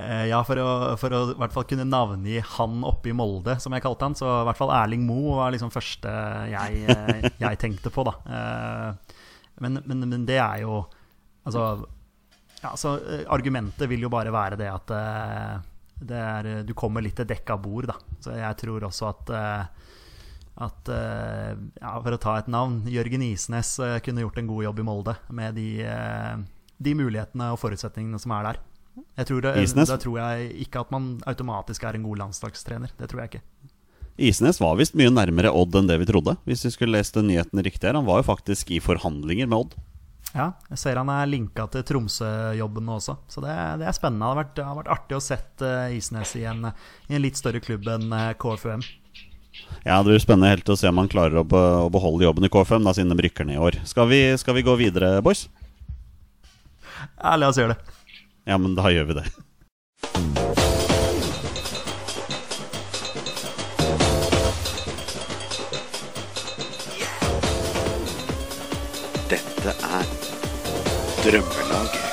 Eh, Ja, for å, for å i hvert fall kunne navngi han oppe i Molde, som jeg kalte han. Så i hvert fall Erling Moe var liksom første jeg, eh, jeg tenkte på, da. Eh, Men, men, men det er jo Altså, ja, så eh, argumentet vil jo bare være det at eh, det er, du kommer litt til dekka bord, da. Så jeg tror også at eh, at eh, ja, For å ta et navn Jørgen Isnes eh, kunne gjort en god jobb i Molde med de, eh, de mulighetene og forutsetningene som er der. Jeg tror det? Da tror jeg ikke at man automatisk er en god landslagstrener. Det tror jeg ikke. Isnes var visst mye nærmere Odd enn det vi trodde. Hvis vi skulle lest nyhetene riktig her Han var jo faktisk i forhandlinger med Odd. Ja, jeg ser han er linka til Tromsø-jobben nå også, så det, det er spennende. Det har vært, det har vært artig å sette Isnes i en, i en litt større klubb enn eh, KFUM. Ja, Det blir spennende helt å se om han klarer å, be å beholde jobben i KFM, da, siden de rykker ned i år. Skal vi, skal vi gå videre, boys? Ja, la oss gjøre det. Ja, men da gjør vi det. Drømmelaget.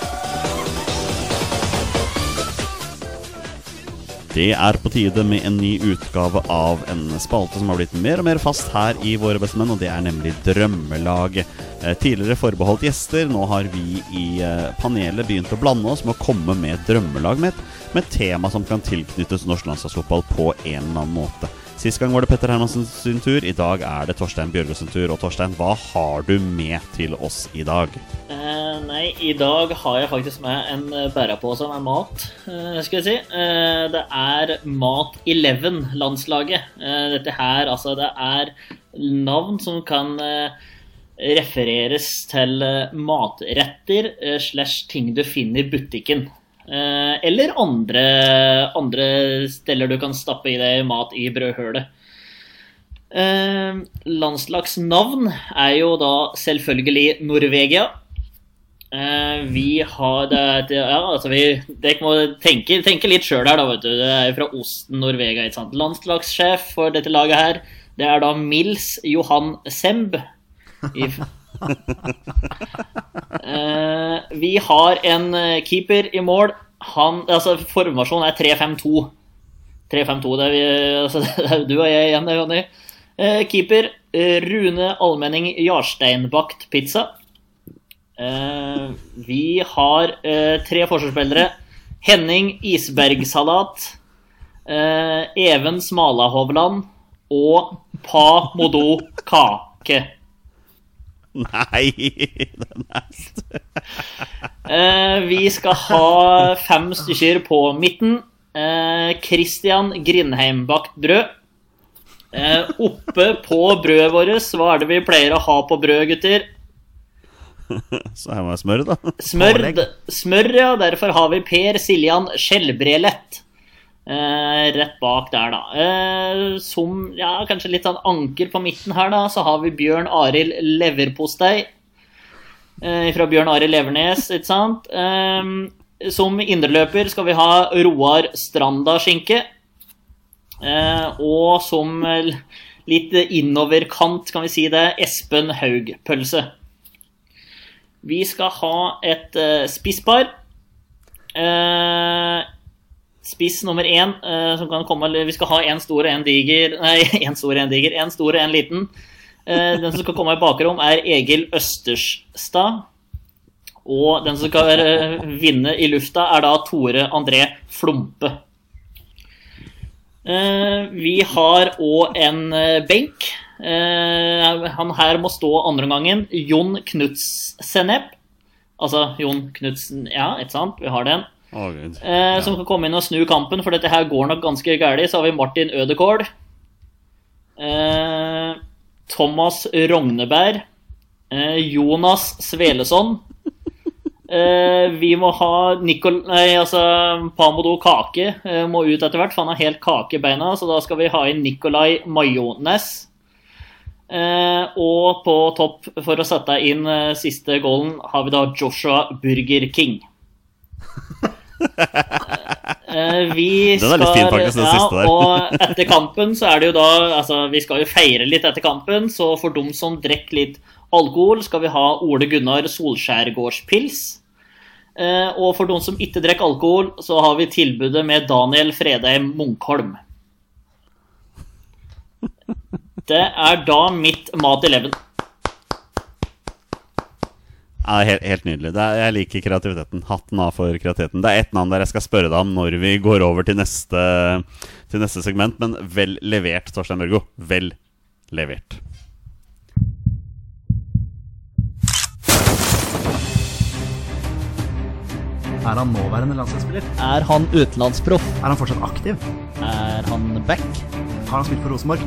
Det er på tide med en ny utgave av en spalte som har blitt mer og mer fast her i Våre bestemenn, og det er nemlig Drømmelaget. Eh, Tidligere forbeholdt gjester, nå har vi i eh, panelet begynt å blande oss med å komme med drømmelag med et, tema som kan tilknyttes norsk landslagsfotball på en eller annen måte. Sist gang var det Petter Hermansen sin tur, i dag er det Torstein sin tur. Og Torstein, hva har du med til oss i dag? Eh, nei, i dag har jeg faktisk med en bærepose med mat, eh, skal jeg si. Eh, det er Mat 11-landslaget. Eh, dette her, altså, det er navn som kan eh, refereres til eh, matretter slash ting du finner i butikken. Eh, eller andre, andre steder du kan stappe i deg mat i brødhølet. Eh, landslagsnavn er jo da selvfølgelig Norvegia. Eh, vi har det, ja, altså vi, Dere må tenke, tenke litt sjøl her, da, vet du. Det er fra Osten, Norvegia. ikke sant? Landslagssjef for dette laget her, det er da Mils Johan Semb. Eh, vi har en eh, keeper i mål. Han, altså Formasjonen er 3-5-2. 3-5-2, det er altså, du og jeg igjen, Jonny. Eh, keeper eh, Rune Almenning Jarsteinbakt Pizza. Eh, vi har eh, tre forsvarsspillere. Henning Isbergsalat. Eh, Even Smalahovland og Pa Modo Kake. Nei, den er Eh, vi skal ha fem stykker på midten. Eh, Christian Grindheimbakt brød. Eh, oppe på brødet vårt, hva er det vi pleier å ha på brød, gutter? Så her må jeg smøre, da. Smør, smør ja. Derfor har vi Per Siljan Skjelbrelett. Eh, rett bak der, da. Eh, som ja, kanskje litt sånn anker på midten her, da, så har vi Bjørn Arild Leverpostei. Eh, fra Bjørn Arild Levernes, ikke sant? Eh, som indreløper skal vi ha Roar Stranda skinke. Eh, og som eh, litt innoverkant, kan vi si det, Espen Haug pølse. Vi skal ha et eh, spisspar. Spiss nummer én uh, som kan komme Vi skal ha én stor og én diger Nei, én stor og én diger. Én stor og én liten. Uh, den som skal komme i bakrom, er Egil Østerstad. Og den som skal uh, vinne i lufta, er da Tore André Flumpe. Eh, vi har òg en benk. Han her må stå andreomgangen. Jon Knutsenep. Altså Jon Knutsen Ja, ikke sant? Vi har den. Gud. Eh, Som kan komme inn og snu kampen, for dette her går nok ganske galt. Så har vi Martin Ødegaard. Eh, Thomas Rogneberg. Eh, Jonas Sveleson. Eh, vi må ha Nicol... Nei, altså Pamodo Kake eh, må ut etter hvert, for han har helt kake i beina. Så da skal vi ha inn Nikolai Majones. Eh, og på topp, for å sette inn eh, siste goalen, har vi da Joshua Burger King. Eh, vi Den er litt fin, faktisk, den ja, siste der. Og etter kampen så er det jo da Altså, vi skal jo feire litt etter kampen, så for dem som drikker litt alkohol, skal vi ha Ole Gunnar Solskjærgårdspils. Eh, og for de som ikke drikker alkohol, så har vi tilbudet med Daniel Fredheim Munkholm. Det er da mitt Mat Eleven. Ja, helt, helt nydelig. Det er, jeg liker kreativiteten. Hatten av for kreativiteten. Det er ett navn der jeg skal spørre deg om når vi går over til neste, til neste segment, men vel levert, Torstein Børgo. Vel levert. Er han nåværende landslagsspiller? Er han utenlandsproff? Er han fortsatt aktiv? Er han back? Har han spilt for Rosenborg?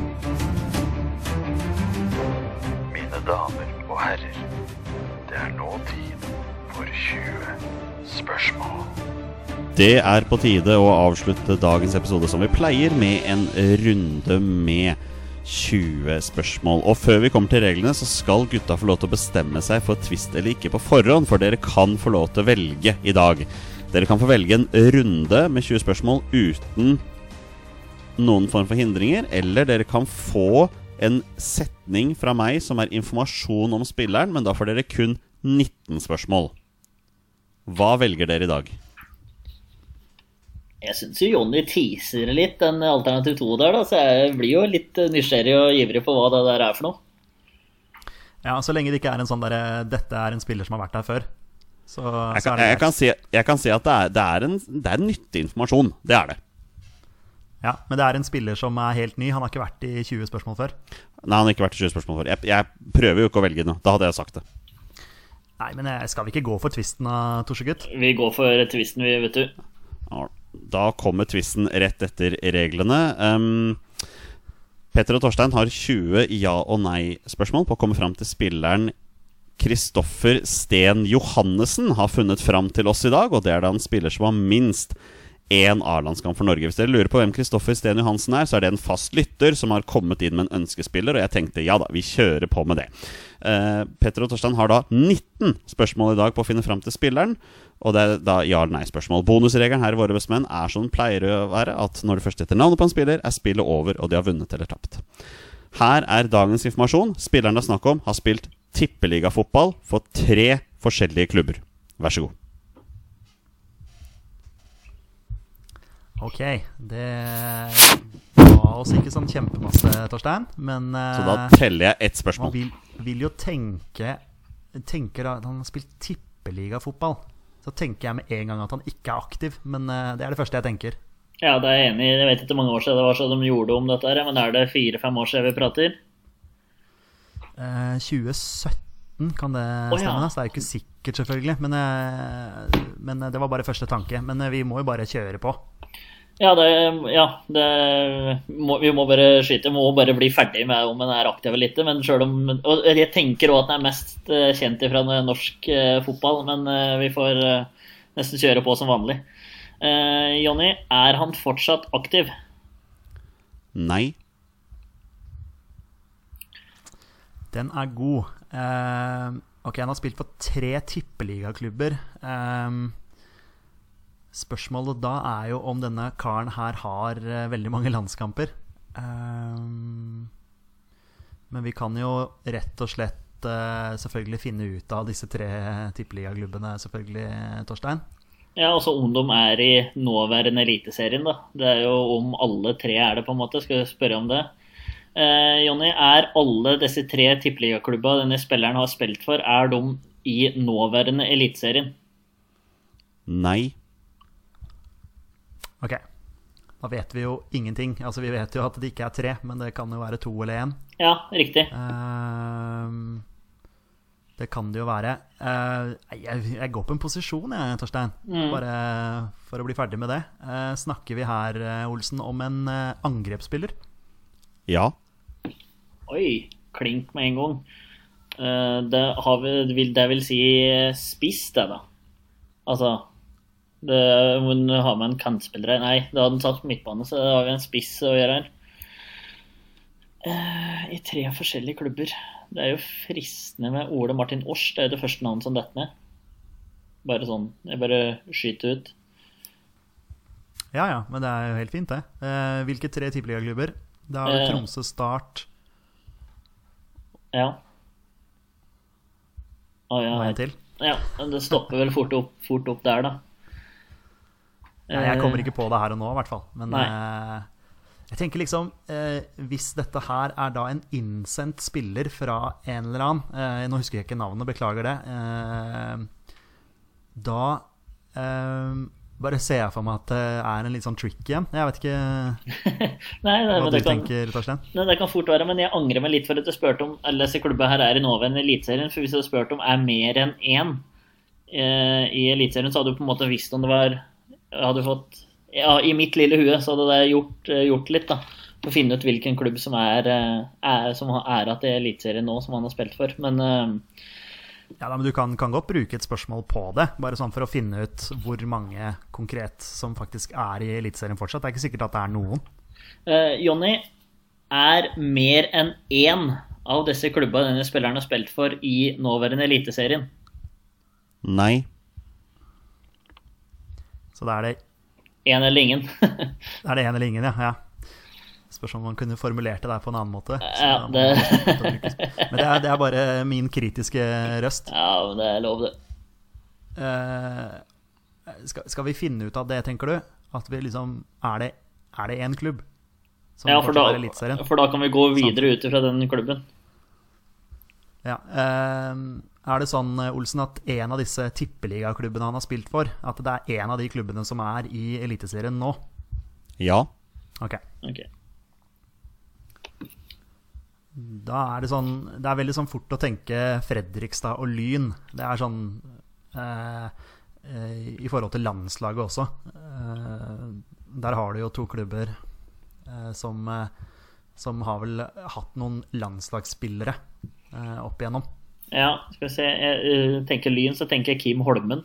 Mine damer og herrer, det er nå tid for 20 spørsmål. Det er på tide å avslutte dagens episode som vi pleier, med en runde med 20 spørsmål. Og før vi kommer til reglene, så skal gutta få lov til å bestemme seg for twist eller ikke på forhånd, for dere kan få lov til å velge i dag. Dere kan få velge en runde med 20 spørsmål uten noen form for hindringer, eller dere kan få en setning fra meg som er informasjon om spilleren, men da får dere kun 19 spørsmål. Hva velger dere i dag? Jeg syns jo Jonny teaser litt, den alternativ 2 der, da, så jeg blir jo litt nysgjerrig og ivrig på hva det der er for noe. Ja, Så lenge det ikke er en sånn derre 'dette er en spiller som har vært der før'. Så, Jeg så kan, er det jeg kan, si, jeg kan si at det er, det, er en, det er nyttig informasjon. Det er det. Ja, Men det er en spiller som er helt ny. Han har ikke vært i 20 spørsmål før. Nei, han har ikke vært i 20 spørsmål før. Jeg, jeg prøver jo ikke å velge nå. Da hadde jeg sagt det. Nei, men skal vi ikke gå for tvisten da, Torsegutt? Vi går for twisten, vi, vet du. Da kommer tvisten rett etter reglene. Um, Petter og Torstein har 20 ja- og nei-spørsmål på å komme fram til spilleren Kristoffer Sten Johannessen har funnet fram til oss i dag, og det er da en spiller som har minst én A-landskamp for Norge. Hvis dere lurer på hvem Kristoffer Sten Johansen er, så er det en fast lytter som har kommet inn med en ønskespiller, og jeg tenkte ja da, vi kjører på med det. Eh, Petter og Torstein har da 19 spørsmål i dag på å finne fram til spilleren, og det er da ja- eller nei-spørsmål. Bonusregelen her i Våre bestemenn er som den pleier å være, at når du først heter navnet på en spiller, er spillet over, og de har vunnet eller tapt. Her er dagens informasjon. Spilleren det er snakk om, har spilt tippeligafotball for tre forskjellige klubber. Vær så god. Ok, det ga oss ikke sånn kjempemasse, Torstein. Men Så da eh, teller jeg ett man spørsmål. vil, vil jo tenke Tenker at han har spilt tippeligafotball. Så tenker jeg med en gang at han ikke er aktiv. Men eh, det er det første jeg tenker. Ja, det er jeg enig i. Jeg vet ikke hvor mange år siden det var så de gjorde om dette, her, men er det fire-fem år siden vi prater? Eh, 2017 kan det Å, ja. stemme, så det er jo ikke sikkert, selvfølgelig. Men, eh, men det var bare første tanke. Men vi må jo bare kjøre på. Ja, det, ja det må, vi må bare skyte. Vi må bare bli ferdig med om han er aktiv eller ikke. Men selv om, og jeg tenker òg at han er mest eh, kjent fra norsk eh, fotball, men eh, vi får eh, nesten kjøre på som vanlig. Eh, Jonny, er han fortsatt aktiv? Nei. Den er god. Eh, ok, han har spilt for tre tippeligaklubber. Eh, spørsmålet da er jo om denne karen her har eh, veldig mange landskamper. Eh, men vi kan jo rett og slett eh, selvfølgelig finne ut av disse tre tippeligaklubbene, selvfølgelig, Torstein. Ja, altså om de er i nåværende Eliteserien, da. Det er jo om alle tre er det, på en måte. Skal jeg spørre om det. Eh, Jonny, er alle disse tre tippeligaklubba denne spilleren har spilt for, er de i nåværende Eliteserien? Nei. Ok. Da vet vi jo ingenting. Altså Vi vet jo at det ikke er tre, men det kan jo være to eller én. Ja, riktig. Uh, det kan det jo være. Uh, jeg, jeg går på en posisjon, jeg, Torstein. Bare for å bli ferdig med det. Uh, snakker vi her, eh, Olsen, om en eh, angrepsspiller? Ja. Oi, klink med en gang. Eh, det, har vi, det vil si spiss, det, da. Altså det, Hun har med en kantspiller her. Nei, da hadde han satt på midtbane, så det har vi en spiss å gjøre her. Eh, I tre forskjellige klubber. Det er jo fristende med Ole Martin Års. Det er jo det første navnet som detter ned. Bare sånn. Jeg bare skyter ut. Ja ja, men det er jo helt fint, det. Eh, hvilke tre tippeligaklubber? Da har vi Eh. Tromsø, Start Ja. Å, ja, og en til. ja, men det stopper vel fort opp, fort opp der, da. Nei, jeg kommer ikke på det her og nå, i hvert fall. Men eh, jeg tenker liksom eh, Hvis dette her er da en innsendt spiller fra en eller annen eh, Nå husker jeg ikke navnet, beklager det. Eh, da eh, bare ser jeg for meg at det er en litt sånn trick igjen. Jeg vet ikke Nei, nei, hva du kan, tenker, Torstein. Nei, det kan fort være, men jeg angrer meg litt for at du spurte om alle disse klubba her er i nåværende Eliteserien. For hvis du hadde spurt om er mer enn én eh, i Eliteserien, så hadde du på en måte visst om det var Hadde fått Ja, i mitt lille hue så hadde det gjort, eh, gjort litt, da. For å finne ut hvilken klubb som er, eh, er som har æra i Eliteserien nå, som han har spilt for. Men uh, Ja, da, men Du kan, kan godt bruke et spørsmål på det, bare sånn for å finne ut hvor mange konkret som faktisk er i Eliteserien fortsatt. Det er ikke sikkert at det er noen. Uh, Jonny, er mer enn én av disse klubba denne spilleren har spilt for i nåværende Eliteserien? Nei. Så da er det Én eller ingen? Er det én eller ingen, ja? ja. Spørs om man kunne formulert det der på en annen måte. Ja, det- Men det er, det er bare min kritiske røst. ja, men det er lov, det. Eh, skal, skal vi finne ut av det, tenker du? At vi liksom Er det Er det én klubb som Ja, for da, for da kan vi gå videre ut fra den klubben. Ja. eh, er det sånn, eh, Olsen, at en av disse tippeligaklubbene han har spilt for, at det er en av de klubbene som er i Eliteserien nå? Ja. Ok. okay. Da er det sånn Det er veldig sånn fort å tenke Fredrikstad og Lyn. Det er sånn eh, eh, I forhold til landslaget også. Eh, der har du jo to klubber eh, som, som har vel hatt noen landslagsspillere eh, opp igjennom. Ja, skal vi se. Jeg eh, tenker Lyn, så tenker jeg Kim Holmen.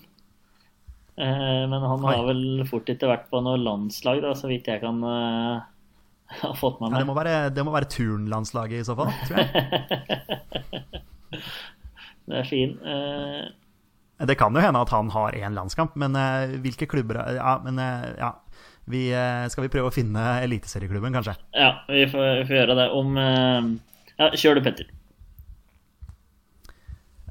Eh, men han har vel fort ikke vært på noe landslag, da, så vidt jeg kan eh, ha fått med Ja, det, meg. må være, det må være turnlandslaget i så fall, tror jeg. Det er fin. Det kan jo hende at han har én landskamp, men hvilke klubber er- Ja, men ja. Vi, skal vi prøve å finne eliteserieklubben, kanskje? ja, vi får, vi får gjøre det. Om Ja, kjør du, Petter.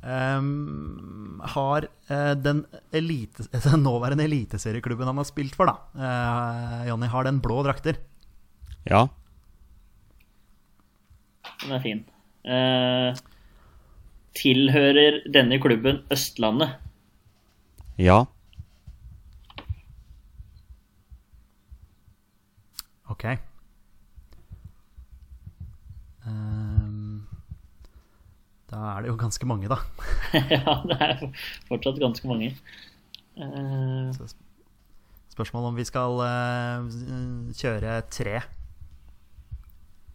Ehm, har uh, den, elite, den nåværende eliteserieklubben han har spilt for, da, uh, Jonny, har den blå drakter? Ja. Den er fin. Uh, tilhører denne klubben Østlandet? Ja. Ok. Ehm, da er det jo ganske mange, da. ja, det er fortsatt ganske mange. Uh... Spørsmål om vi skal uh, kjøre tre.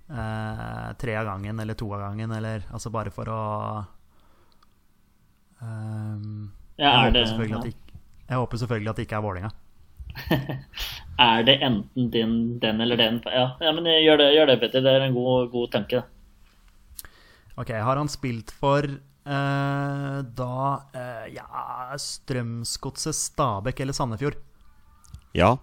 Uh, tre av gangen eller to av gangen, eller altså bare for å ehm, Ja, jeg, er håper det- ja. ikke, jeg håper selvfølgelig at det ikke er Vålinga Er det enten din, den eller den? Ja, ja men gjør det, gjør det, Petter. Det er en god, god tanke. Ok, har han spilt for uh, da uh, ja, Strømsgodset, Stabæk eller Sandefjord? Ja.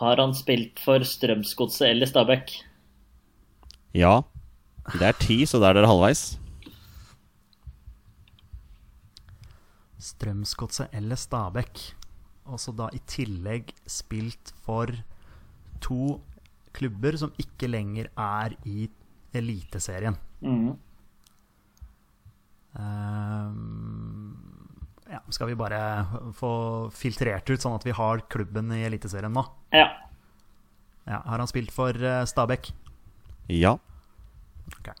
Har han spilt for Strømsgodset eller Stabæk? Ja. Det er ti, så da er dere halvveis. Strømsgodset eller Stabæk. Og så da i tillegg spilt for to klubber som ikke lenger er i Eliteserien. Mm. Ehm, ja, skal vi bare få filtrert ut, sånn at vi har klubben i Eliteserien nå? Ja. Ja, har han spilt for eh, Stabæk? Ja. Okay.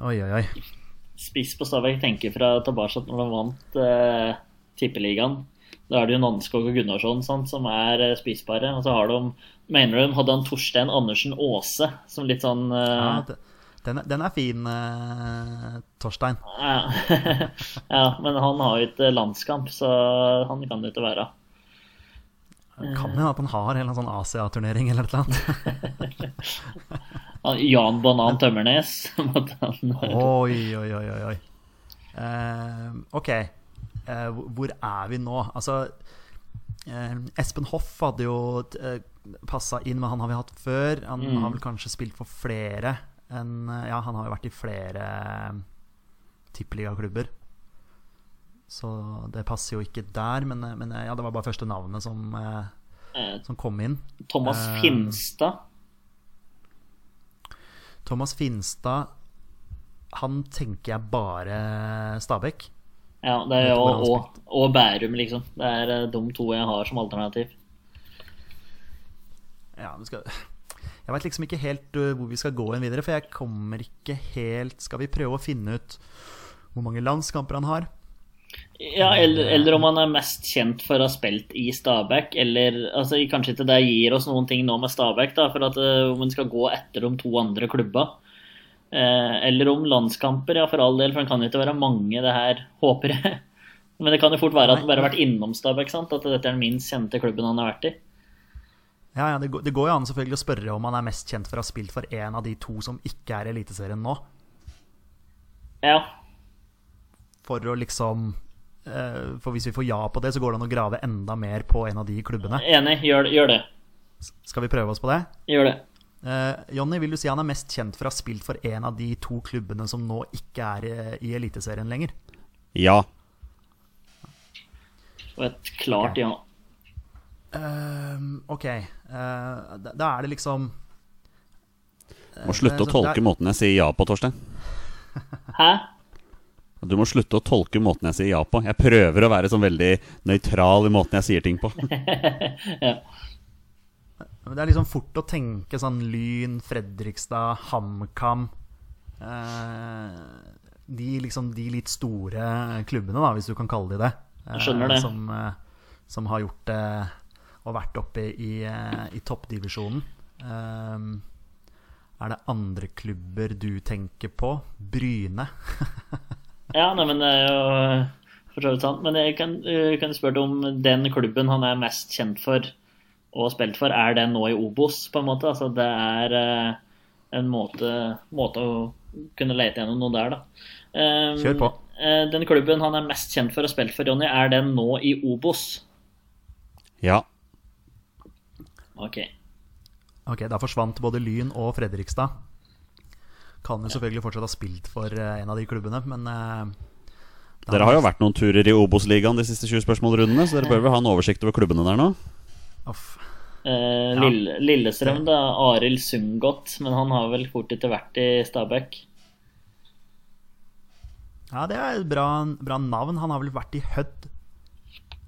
Oi, oi, oi. Spiss på Stabæk tenker fra tilbake når de vant eh, Tippeligaen. Da er det jo Nanskog og Gunnarsson sant, som er eh, spisbare. Og så har de Mener du hadde han Torstein Andersen Aase som litt sånn Ja, eh, den, er- den er fin, uh, Torstein. ja. ja, men han har jo ikke landskamp, så han kan det ikke være. Kan hende at han har en sånn Asia-turnering eller et eller annet. Jan Banan Tømmernes. Oi, oi, oi, oi. Eh, ok, hvor- hvor er vi nå? Altså, eh, Espen Hoff hadde jo uh, passa inn, men han har vi hatt før. Han Mm. har vel kanskje spilt for flere enn eh, Ja, han har jo vært i flere tippeligaklubber. Så det passer jo ikke der, men, eh, men eh, ja, det var bare første navnet som, eh, Eh, som kom inn. Thomas Eh, Finstad. Thomas Finstad, han tenker jeg bare Stabæk. Ja, det er jo og, og Bærum, liksom. Det er eh, de to jeg har som alternativ. Ja, men skal Jeg veit liksom ikke helt uh, hvor vi skal gå inn videre, for jeg kommer ikke helt Skal vi prøve å finne ut hvor mange landskamper han har? Ja, eller, eller om han er mest kjent for å ha spilt i Stabæk, eller altså, Kanskje ikke det gir oss noen ting nå med Stabæk, da, for at eh, om han skal gå etter de to andre klubba. Eh, eller om landskamper, ja, for all del, for det kan jo ikke være mange, det her, håper jeg. Men det kan jo fort være at han bare har vært innom Stabæk, sant? at dette er den minst kjente klubben han har vært i. Ja, ja, det, går, det går jo an selvfølgelig å spørre om han er mest kjent for å ha spilt for en av de to som ikke er i Eliteserien nå. Ja, For å liksom eh, For hvis vi får ja på det, så går det an å grave enda mer på en av de klubbene. enig. Gjør, gjør det. Skal vi prøve oss på det? Gjør det. Eh, Jonny, vil du si han er mest kjent for å ha spilt for en av de to klubbene som nå ikke er i, i Eliteserien lenger? Ja. Og et klart ja. Uh, ok. Uh, da, da er det liksom Må slutte det å tolke er- måten jeg sier ja på, Torstein. Hæ? Du må slutte å tolke måten jeg sier ja på. Jeg prøver å være sånn veldig nøytral i måten jeg sier ting på. Ja. Det er liksom fort å tenke sånn Lyn, Fredrikstad, HamKam eh, De liksom de litt store klubbene, da, hvis du kan kalle de det. eh, skjønner det. Som, eh, som har gjort det og vært oppe i, eh, i toppdivisjonen. Eh, er det andre klubber du tenker på? Bryne? Ja, nei, men det er jo for så vidt sant. Men jeg kan, kan spørre deg om den klubben han er mest kjent for og spilt for, er det nå i Obos, på en måte? Altså det er øh, en måte, måte å kunne lete gjennom noe der, da. Um, Kjør på. øh, Den klubben han er mest kjent for å ha spilt for, Jonny, er den nå i Obos? Ja. Ok. Ok, da forsvant både Lyn og Fredrikstad. Kan jo selvfølgelig fortsatt ha spilt for eh, en av de klubbene, men eh, Dere har jo vært noen turer i Obos-ligaen de siste 20 spørsmålrundene, så dere bør vel ha en oversikt over klubbene der nå? Eh, Lille, Lillestrøm, da. Arild Sundgodt. Men han har vel fort etter vært i Stabæk. Ja, det er et bra, bra navn. Han har vel vært i Hødd.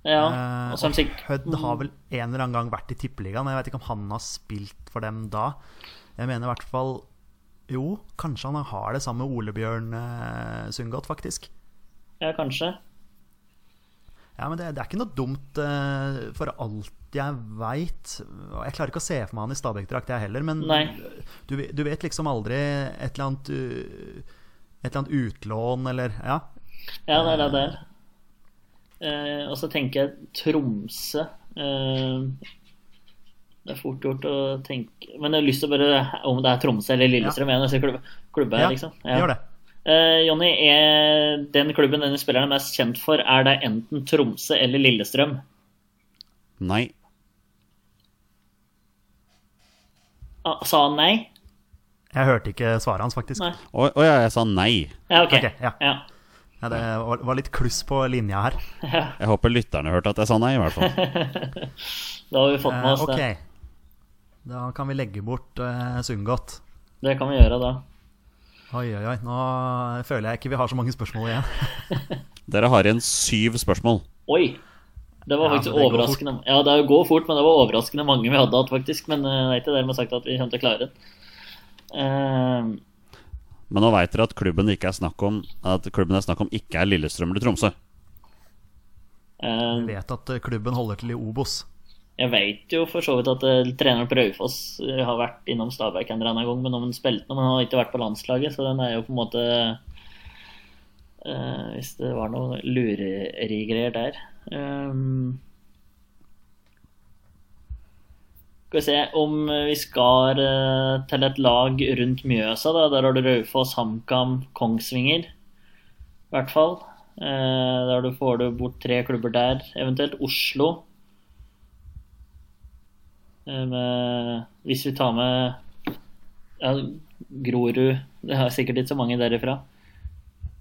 Ja, Eh, og er sikk- Hødd har vel en eller annen gang vært i Tippeligaen. men Jeg vet ikke om han har spilt for dem da. Jeg mener i hvert fall Jo, kanskje han har det sammen med Ole Bjørn eh, Sundgodt, faktisk. Ja, kanskje. Ja, men det, det er ikke noe dumt eh, for alt jeg veit. Jeg klarer ikke å se for meg han i Stabæk-drakt, jeg heller. Men du, du vet liksom aldri et eller annet uh, Et eller annet utlån eller Ja. Ja, det er det det er. Eh, og så tenker jeg Tromsø eh, Det er fort gjort å tenke Men jeg har lyst til å bare Om det er Tromsø eller Lillestrøm, Ja. Jeg, klubbe, klubbe, ja, liksom. ja. gjør det. Eh, Jonny, er den klubben denne spilleren er mest kjent for, er det enten Tromsø eller Lillestrøm? Nei. Ah, sa han nei? Jeg hørte ikke svaret hans, faktisk. Å ja, jeg sa nei. Ja, ok. okay ja. ja. Ja, det var, var litt kluss på linja her. Jeg håper lytterne hørte at jeg sa nei, i hvert fall. Da har vi fått med Eh, oss det. Da kan vi legge bort eh, Sundgodt. Det kan vi gjøre da. Oi, oi, oi. Nå føler jeg ikke vi har så mange spørsmål igjen. Dere har igjen syv spørsmål. Oi! Det var faktisk ja, det overraskende Ja, det går fort, men det var overraskende mange vi hadde hatt, faktisk. Men eh, det er ikke dermed sagt at vi kommer til å klare det. Uh, Men nå veit dere at klubben det ikke er snakk om At klubben det er snakk om ikke er Lillestrøm eller Tromsø. Uh, Jeg vet at eh, klubben holder til i Obos. jeg veit jo for så vidt at uh, treneren på Raufoss eh, har vært innom Stabæk en eller annen gang, men om han spilte noe, men han har ikke vært på landslaget, så den er jo på en måte eh, Hvis det var noe lurerigreier der um, Skal vi se om vi skal uh, til et lag rundt Mjøsa. Da. Der har du Raufoss, HamKam, Kongsvinger. I hvert fall. Uh, der du får du bort tre klubber der. Eventuelt Oslo. Med, hvis vi tar med ja, Grorud Det er sikkert ikke så mange derifra.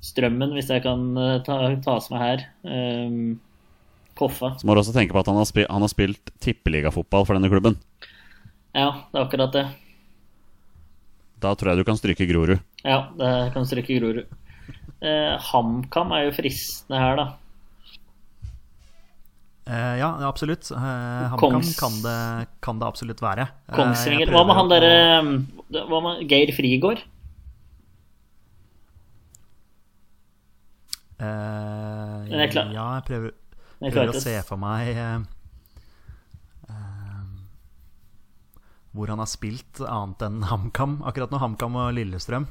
Strømmen, hvis jeg kan eh, ta, tas med her. Um, Koffa. Så må du også tenke på at han har, spilt, han har spilt tippeligafotball for denne klubben. Ja, det er akkurat det. Da tror jeg du kan stryke Grorud. Ja, det kan stryke Grorud. Uh, HamKam er jo fristende her, da. Uh, ja, absolutt. Uh, HamKam kan, det- kan det absolutt være. Kongsvinger. Hva med han derre Geir Frigård? Men jeg klar- Ja, jeg prøver, Jeg prøver å se for meg uh, hvor han har spilt annet enn HamKam. Akkurat nå HamKam og Lillestrøm.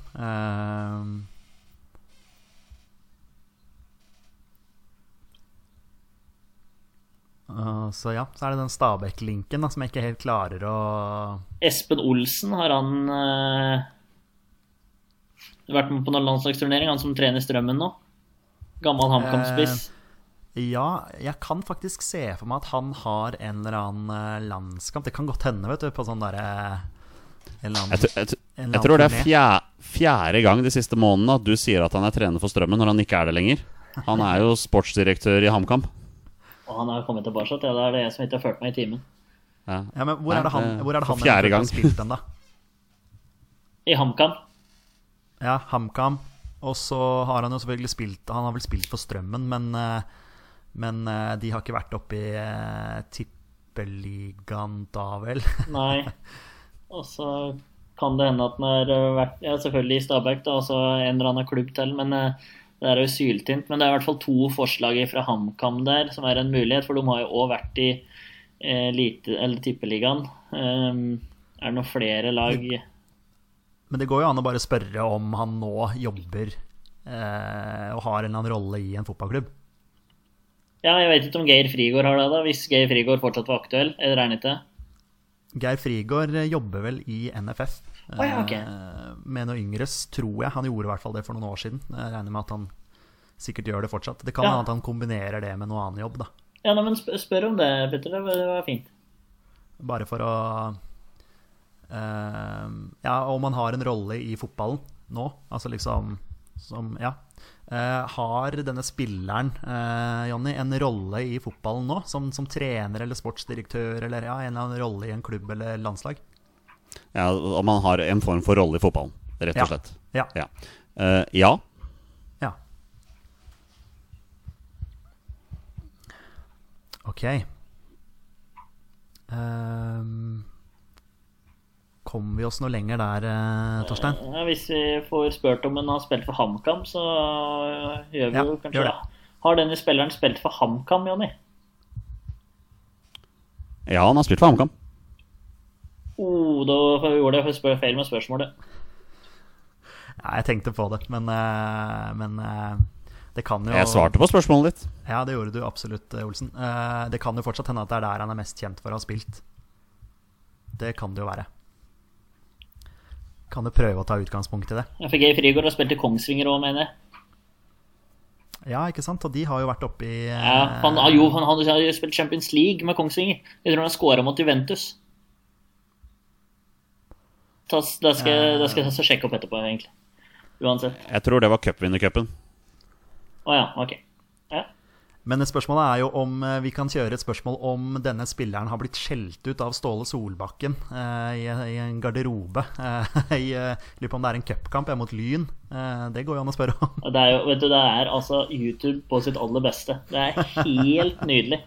Så ja, så er det den Stabæk-linken som jeg ikke helt klarer å Espen Olsen, har han vært med på noen landslagsturnering? Han som trener Strømmen nå? Gammel HamKam-spiss. Ja, jeg kan faktisk se for meg at han har en eller annen eh, landskamp. Det kan godt hende, vet du, på sånn derre en Jeg, jeg, jeg tror det er fjerde, fjerde gang de siste månedene at du sier at han er trener for Strømmen når han ikke er det lenger. Han er jo sportsdirektør i HamKam. Og han har kommet tilbake. Ja, det er det jeg som ikke har ført meg i timen. Ja. Ja, men hvor Nei, er det han, hvor er det han fjerde gang. har spilt den, da? I HamKam. Ja, HamKam. Og så har han jo selvfølgelig spilt Han har vel spilt for Strømmen, men, eh, men eh, de har ikke vært oppe i eh, tippeligaen da, vel? Nei. Og så kan det hende at han har vært Ja, selvfølgelig i Stabæk, da, og så en eller annen klubb til, men det er jo syltynt. Men det er i hvert fall to forslag fra HamKam der som er en mulighet, for de har jo òg vært i eh, lite, eller tippeligaen. Um, er det noen flere lag Men det går jo an å bare spørre om han nå jobber eh, og har en eller annen rolle i en fotballklubb. Ja, jeg vet ikke om Geir Frigård har det, da, hvis Geir Frigård fortsatt var aktuell. Jeg regner ikke? Geir Frigård eh, jobber vel i NFF. oh, ja, okay. eh, Med noe yngres, tror jeg. Han gjorde i hvert fall det for noen år siden. Jeg regner med at han sikkert gjør det fortsatt. Det kan Ja. hende at han kombinerer det med noe annen jobb, da. Ja, nei, men spør om det, Petter. Det var- fint. Bare for å Ja, om han har en rolle i fotballen nå. Altså liksom som Ja. Eh, har denne spilleren, eh, Jonny, en rolle i fotballen nå? Som, som trener eller sportsdirektør eller ja, en eller annen rolle i en klubb eller landslag? Ja, Om han har en form for rolle i fotballen, rett og slett. Ja. Ja. Uh, ja. ja. Ok. Ehm, Kommer vi oss noe lenger der, eh, Torstein? Ja, hvis vi får spurt om han har spilt for HamKam, så gjør vi Ja, jo kanskje det. det. Har denne spilleren spilt for HamKam, Jonny? Ja, han har spilt for HamKam. Oh, da gjorde jeg spør feil med spørsmålet. Ja, jeg tenkte på det, men, eh, men eh, det kan jo Jeg svarte på spørsmålet ditt. Ja, det gjorde du absolutt, eh, Olsen. Eh, Det kan jo fortsatt hende at det er der han er mest kjent for å ha spilt. Det kan det jo være. Kan du prøve å ta utgangspunkt i det? Ja, for Geir Frigård har spilt i Kongsvinger òg, mener jeg. Ja, ikke sant? Og de har jo vært oppe i Ja, han, jo, han hadde har jo spilt Champions League med Kongsvinger. Jeg tror han har scora mot Juventus. Da skal, jeg- skal jeg sjekke opp etterpå, egentlig. Uansett. Jeg tror det var cupvinnercupen. Å ja, ok. Ja. Men spørsmålet er jo om eh, vi kan kjøre et spørsmål om denne spilleren har blitt skjelt ut av Ståle Solbakken eh, i, i en garderobe. Eh, eh, Lurer på om det er en cupkamp mot Lyn. Eh, det går jo an å spørre om. Det er jo, vet du, det er altså YouTube på sitt aller beste. Det er helt nydelig.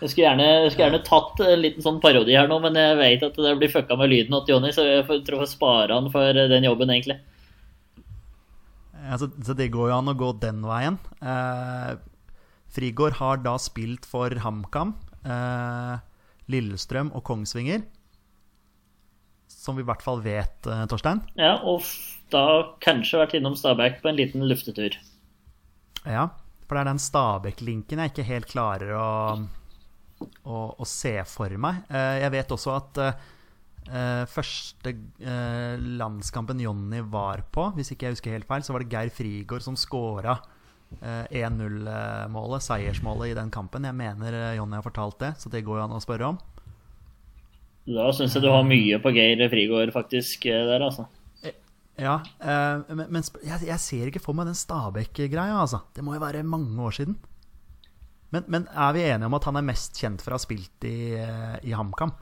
Jeg skulle gjerne, jeg skulle gjerne tatt en liten sånn parodi her nå, men jeg vet at det blir fucka med lyden til Jonny, så jeg tror jeg får spare han for den jobben, egentlig. Altså, så det går jo an å gå den veien. Eh, Frigård har da spilt for HamKam, eh, Lillestrøm og Kongsvinger. Som vi i hvert fall vet, eh, Torstein. Ja, og da kanskje vært innom Stabæk på en liten luftetur. Ja, for det er den Stabæk-linken jeg ikke helt klarer å, å, å se for meg. Eh, jeg vet også at eh, eh, første eh, landskampen Jonny var på, hvis ikke jeg husker helt feil, så var det Geir Frigård som scora 1-0-målet, seiersmålet i den kampen. Jeg mener eh, Jonny har fortalt det, så det går jo an å spørre om. Da syns jeg du har mye på Geir Frigård faktisk eh, der, altså. Ja, eh, men, men jeg, jeg ser ikke for meg den Stabæk-greia, altså. Det må jo være mange år siden. Men, men er vi enige om at han er mest kjent for å ha spilt i, eh, i HamKam?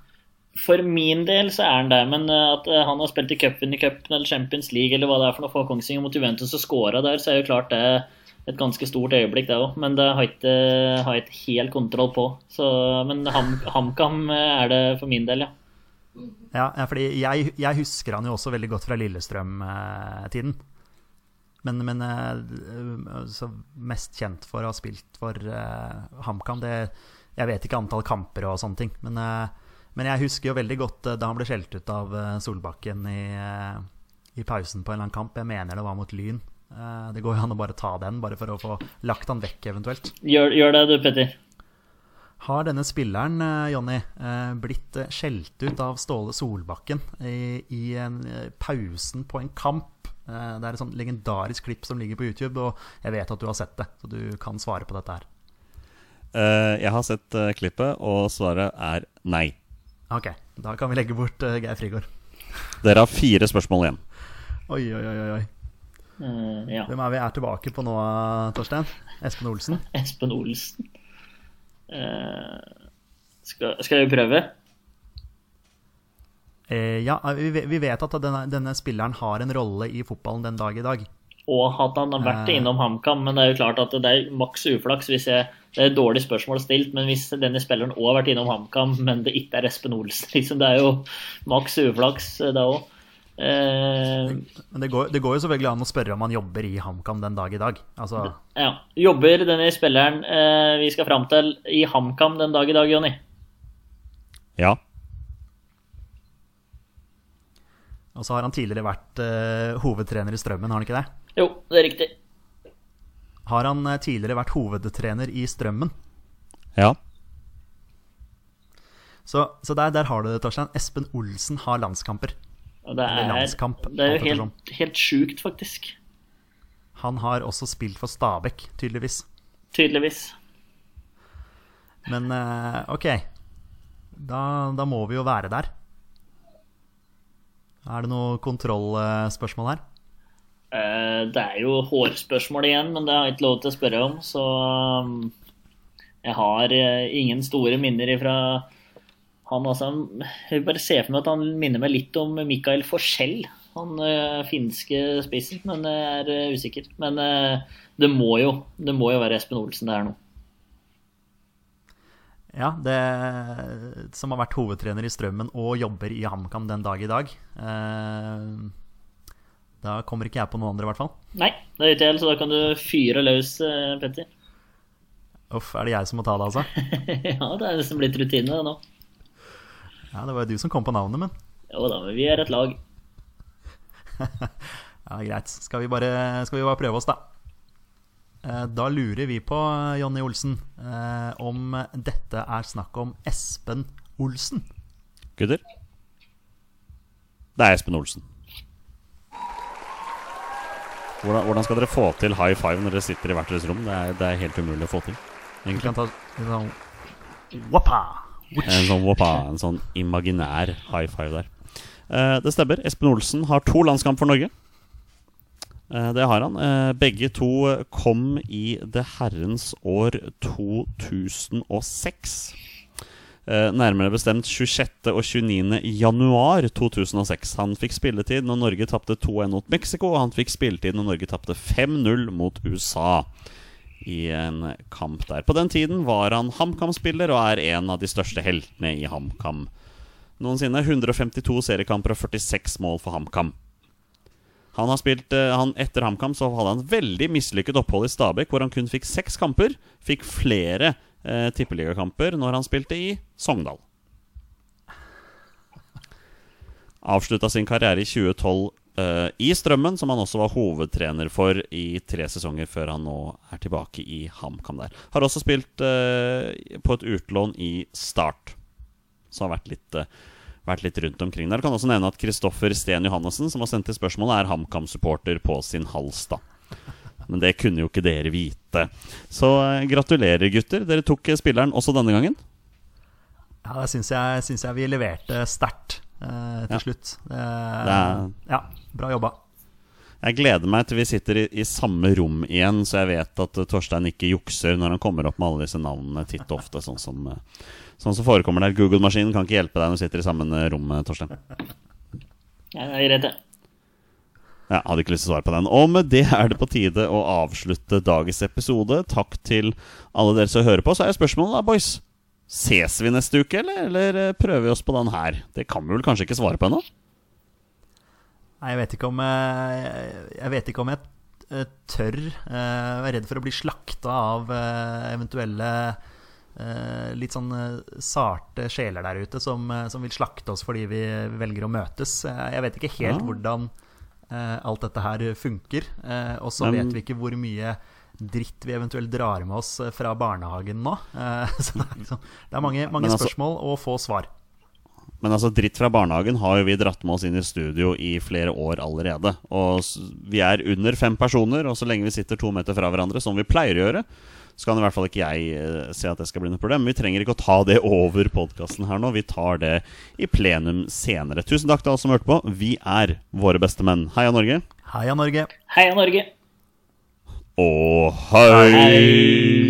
For min del så er han det, men eh, at eh, han har spilt i cupen i cupen eller Champions League eller hva det er for noe for Kongsvinger mot Juventus og scora der, så er jo klart det et ganske stort øyeblikk, det òg. Men det har ikke, har ikke helt kontroll på. Så, men Ham, HamKam er det for min del, ja. Ja, fordi jeg, jeg husker han jo også veldig godt fra Lillestrøm-tiden. Men, men eh, mest kjent for å ha spilt for uh, HamKam Jeg vet ikke antall kamper og sånne ting. Men, uh, men jeg husker jo veldig godt da han ble skjelt ut av Solbakken i, uh, i pausen på en eller annen kamp. Jeg mener det var mot Lyn. Eh, det går jo an å bare ta den, bare for å få lagt han vekk eventuelt. Gjør, gjør det du, Petter. Har denne spilleren, eh, Jonny, eh, blitt skjelt ut av Ståle Solbakken i, i en, pausen på en kamp? Det er et sånt legendarisk klipp som ligger på YouTube, og jeg vet at du har sett det, så du kan svare på dette her. Eh, jeg har sett klippet, og svaret er nei. Ok, da kan vi legge bort Geir Frigård. Dere har fire spørsmål igjen. Oi, oi, oi, oi. Eh, ja. Hvem er vi er tilbake på nå, Torstein? Espen Olsen? Espen Olsen. Uh, skal, skal vi prøve? Uh, ja, vi, vi vet at denne, denne spilleren har en rolle i fotballen den dag i dag. Og at han har vært Eh. innom HamKam, men det er jo klart at det er maks uflaks hvis jeg Det er et dårlig spørsmål stilt, men hvis denne spilleren òg har vært innom HamKam, men det ikke er Espen Olsen, liksom, det er jo maks uflaks, det òg. Eh, Men det går, det går jo selvfølgelig an å spørre om han jobber i HamKam den dag i dag. Altså, ja. Jobber denne spilleren eh, vi skal fram til, i HamKam den dag i dag, Jonny? Ja. og så har han tidligere vært eh, hovedtrener i Strømmen, har han ikke det? Jo, det er riktig. Har han eh, tidligere vært hovedtrener i Strømmen? Ja. Så, så der, der har du det, Torstein. Espen Olsen har landskamper. Det er, det er jo helt, helt sjukt, faktisk. Han har også spilt for Stabæk, tydeligvis. Tydeligvis. Men eh, ok, da, da må vi jo være der. Er det noe kontrollspørsmål her? Eh, Det er jo hårspørsmål igjen, men det har jeg ikke lov til å spørre om, så um, jeg har eh, ingen store minner ifra han altså. Jeg bare se for meg at han minner meg litt om Mikael Forsell, han øh, finske spissen, men jeg er øh, usikker. Men øh, det må jo det må jo være Espen Olsen det er nå. Ja, det som har vært hovedtrener i Strømmen og jobber i HamKam den dag i dag. Da kommer ikke jeg på noen andre, i hvert fall. Nei, det er ikke jeg, så da kan du fyre løs, Petter. Uff, er det jeg som må ta det, altså? ja, det er nesten blitt rutine det nå. Ja, det var jo du som kom på navnet, men Jo da, men vi er et lag. Ja, greit. Skal vi bare, skal vi bare prøve oss, da? Eh, Da lurer vi på, Jonny Olsen, eh, om dette er snakk om Espen Olsen. Gutter? Det er Espen Olsen. Hvordan, hvordan skal dere få til high five når dere sitter i hvert deres rom? Det er, det er helt umulig å få til. Vi egentlig. kan ta sånn Wappa! En sånn whoppa, en sånn imaginær high five der. Eh, det stemmer. Espen Olsen har to landskamp for Norge. Eh, det har han. Eh, begge to kom i det herrens år 2006. Eh, nærmere bestemt 26. og 29. januar 2006. Han fikk spilletid når Norge tapte 2-1 mot Mexico, og han fikk spilletid når Norge tapte 5-0 mot USA i en kamp der. På den tiden var han HamKam-spiller og er en av de største heltene i HamKam noensinne. 152 seriekamper og 46 mål for HamKam. Han har spilt, eh, han, etter HamKam så hadde han veldig mislykket opphold i Stabæk, hvor han kun fikk seks kamper. Fikk flere eh, tippeligakamper når han spilte i Sogndal. Avslutta sin karriere i 2012 eh, i Strømmen, som han også var hovedtrener for i tre sesonger før han nå er tilbake i HamKam der. Har også spilt uh, på et utlån i Start, så har vært litt, uh, vært litt rundt omkring der. Jeg kan også nevne at Kristoffer Sten Johannessen, som har sendt inn spørsmålet, er HamKam-supporter på sin hals, da. Men det kunne jo ikke dere vite. Så gratulerer, gutter. Dere tok spilleren også denne gangen. Ja, det syns jeg, syns jeg vi leverte sterkt eh, til Ja. slutt. Eh, Det er- Ja, bra jobba. Jeg gleder meg til vi sitter i, i samme rom igjen, så jeg vet at eh, Torstein ikke jukser når han kommer opp med alle disse navnene titt og ofte, sånn som, eh, sånn som forekommer der. Google-maskinen kan ikke hjelpe deg når du sitter i samme rom, Torstein. Jeg er redd, jeg. Jeg hadde ikke lyst til å svare på den. Og med det er det på tide å avslutte dagens episode. Takk til alle dere som hører på. Så er spørsmålet da, boys. Ses vi neste uke, eller, eller eh, prøver vi oss på den her? Det kan vi vel kanskje ikke svare på ennå? Nei, jeg vet ikke om jeg, jeg vet ikke om jeg eh, tør. Eh, Jeg er redd for å bli slakta av eh, eventuelle eh, litt sånn eh, sarte sjeler der ute som, eh, som vil slakte oss fordi vi velger å møtes. Eh, Jeg vet ikke helt Ja. hvordan eh, alt dette her funker. Eh, Og så vet vi ikke hvor mye dritt vi eventuelt drar med oss eh, fra barnehagen nå. Eh, Så det er, liksom, det er mange, mange altså- spørsmål og få svar. Men altså, dritt fra barnehagen har jo vi dratt med oss inn i studio i flere år allerede. Og vi er under fem personer, og så lenge vi sitter to meter fra hverandre, som vi pleier å gjøre, så kan i hvert fall ikke jeg eh, se at det skal bli noe problem. Vi trenger ikke å ta det over podkasten her nå. Vi tar det i plenum senere. Tusen takk til alle som hørte på. Vi er våre beste menn. Heia Norge. Heia Norge! Heia Norge! Og hei!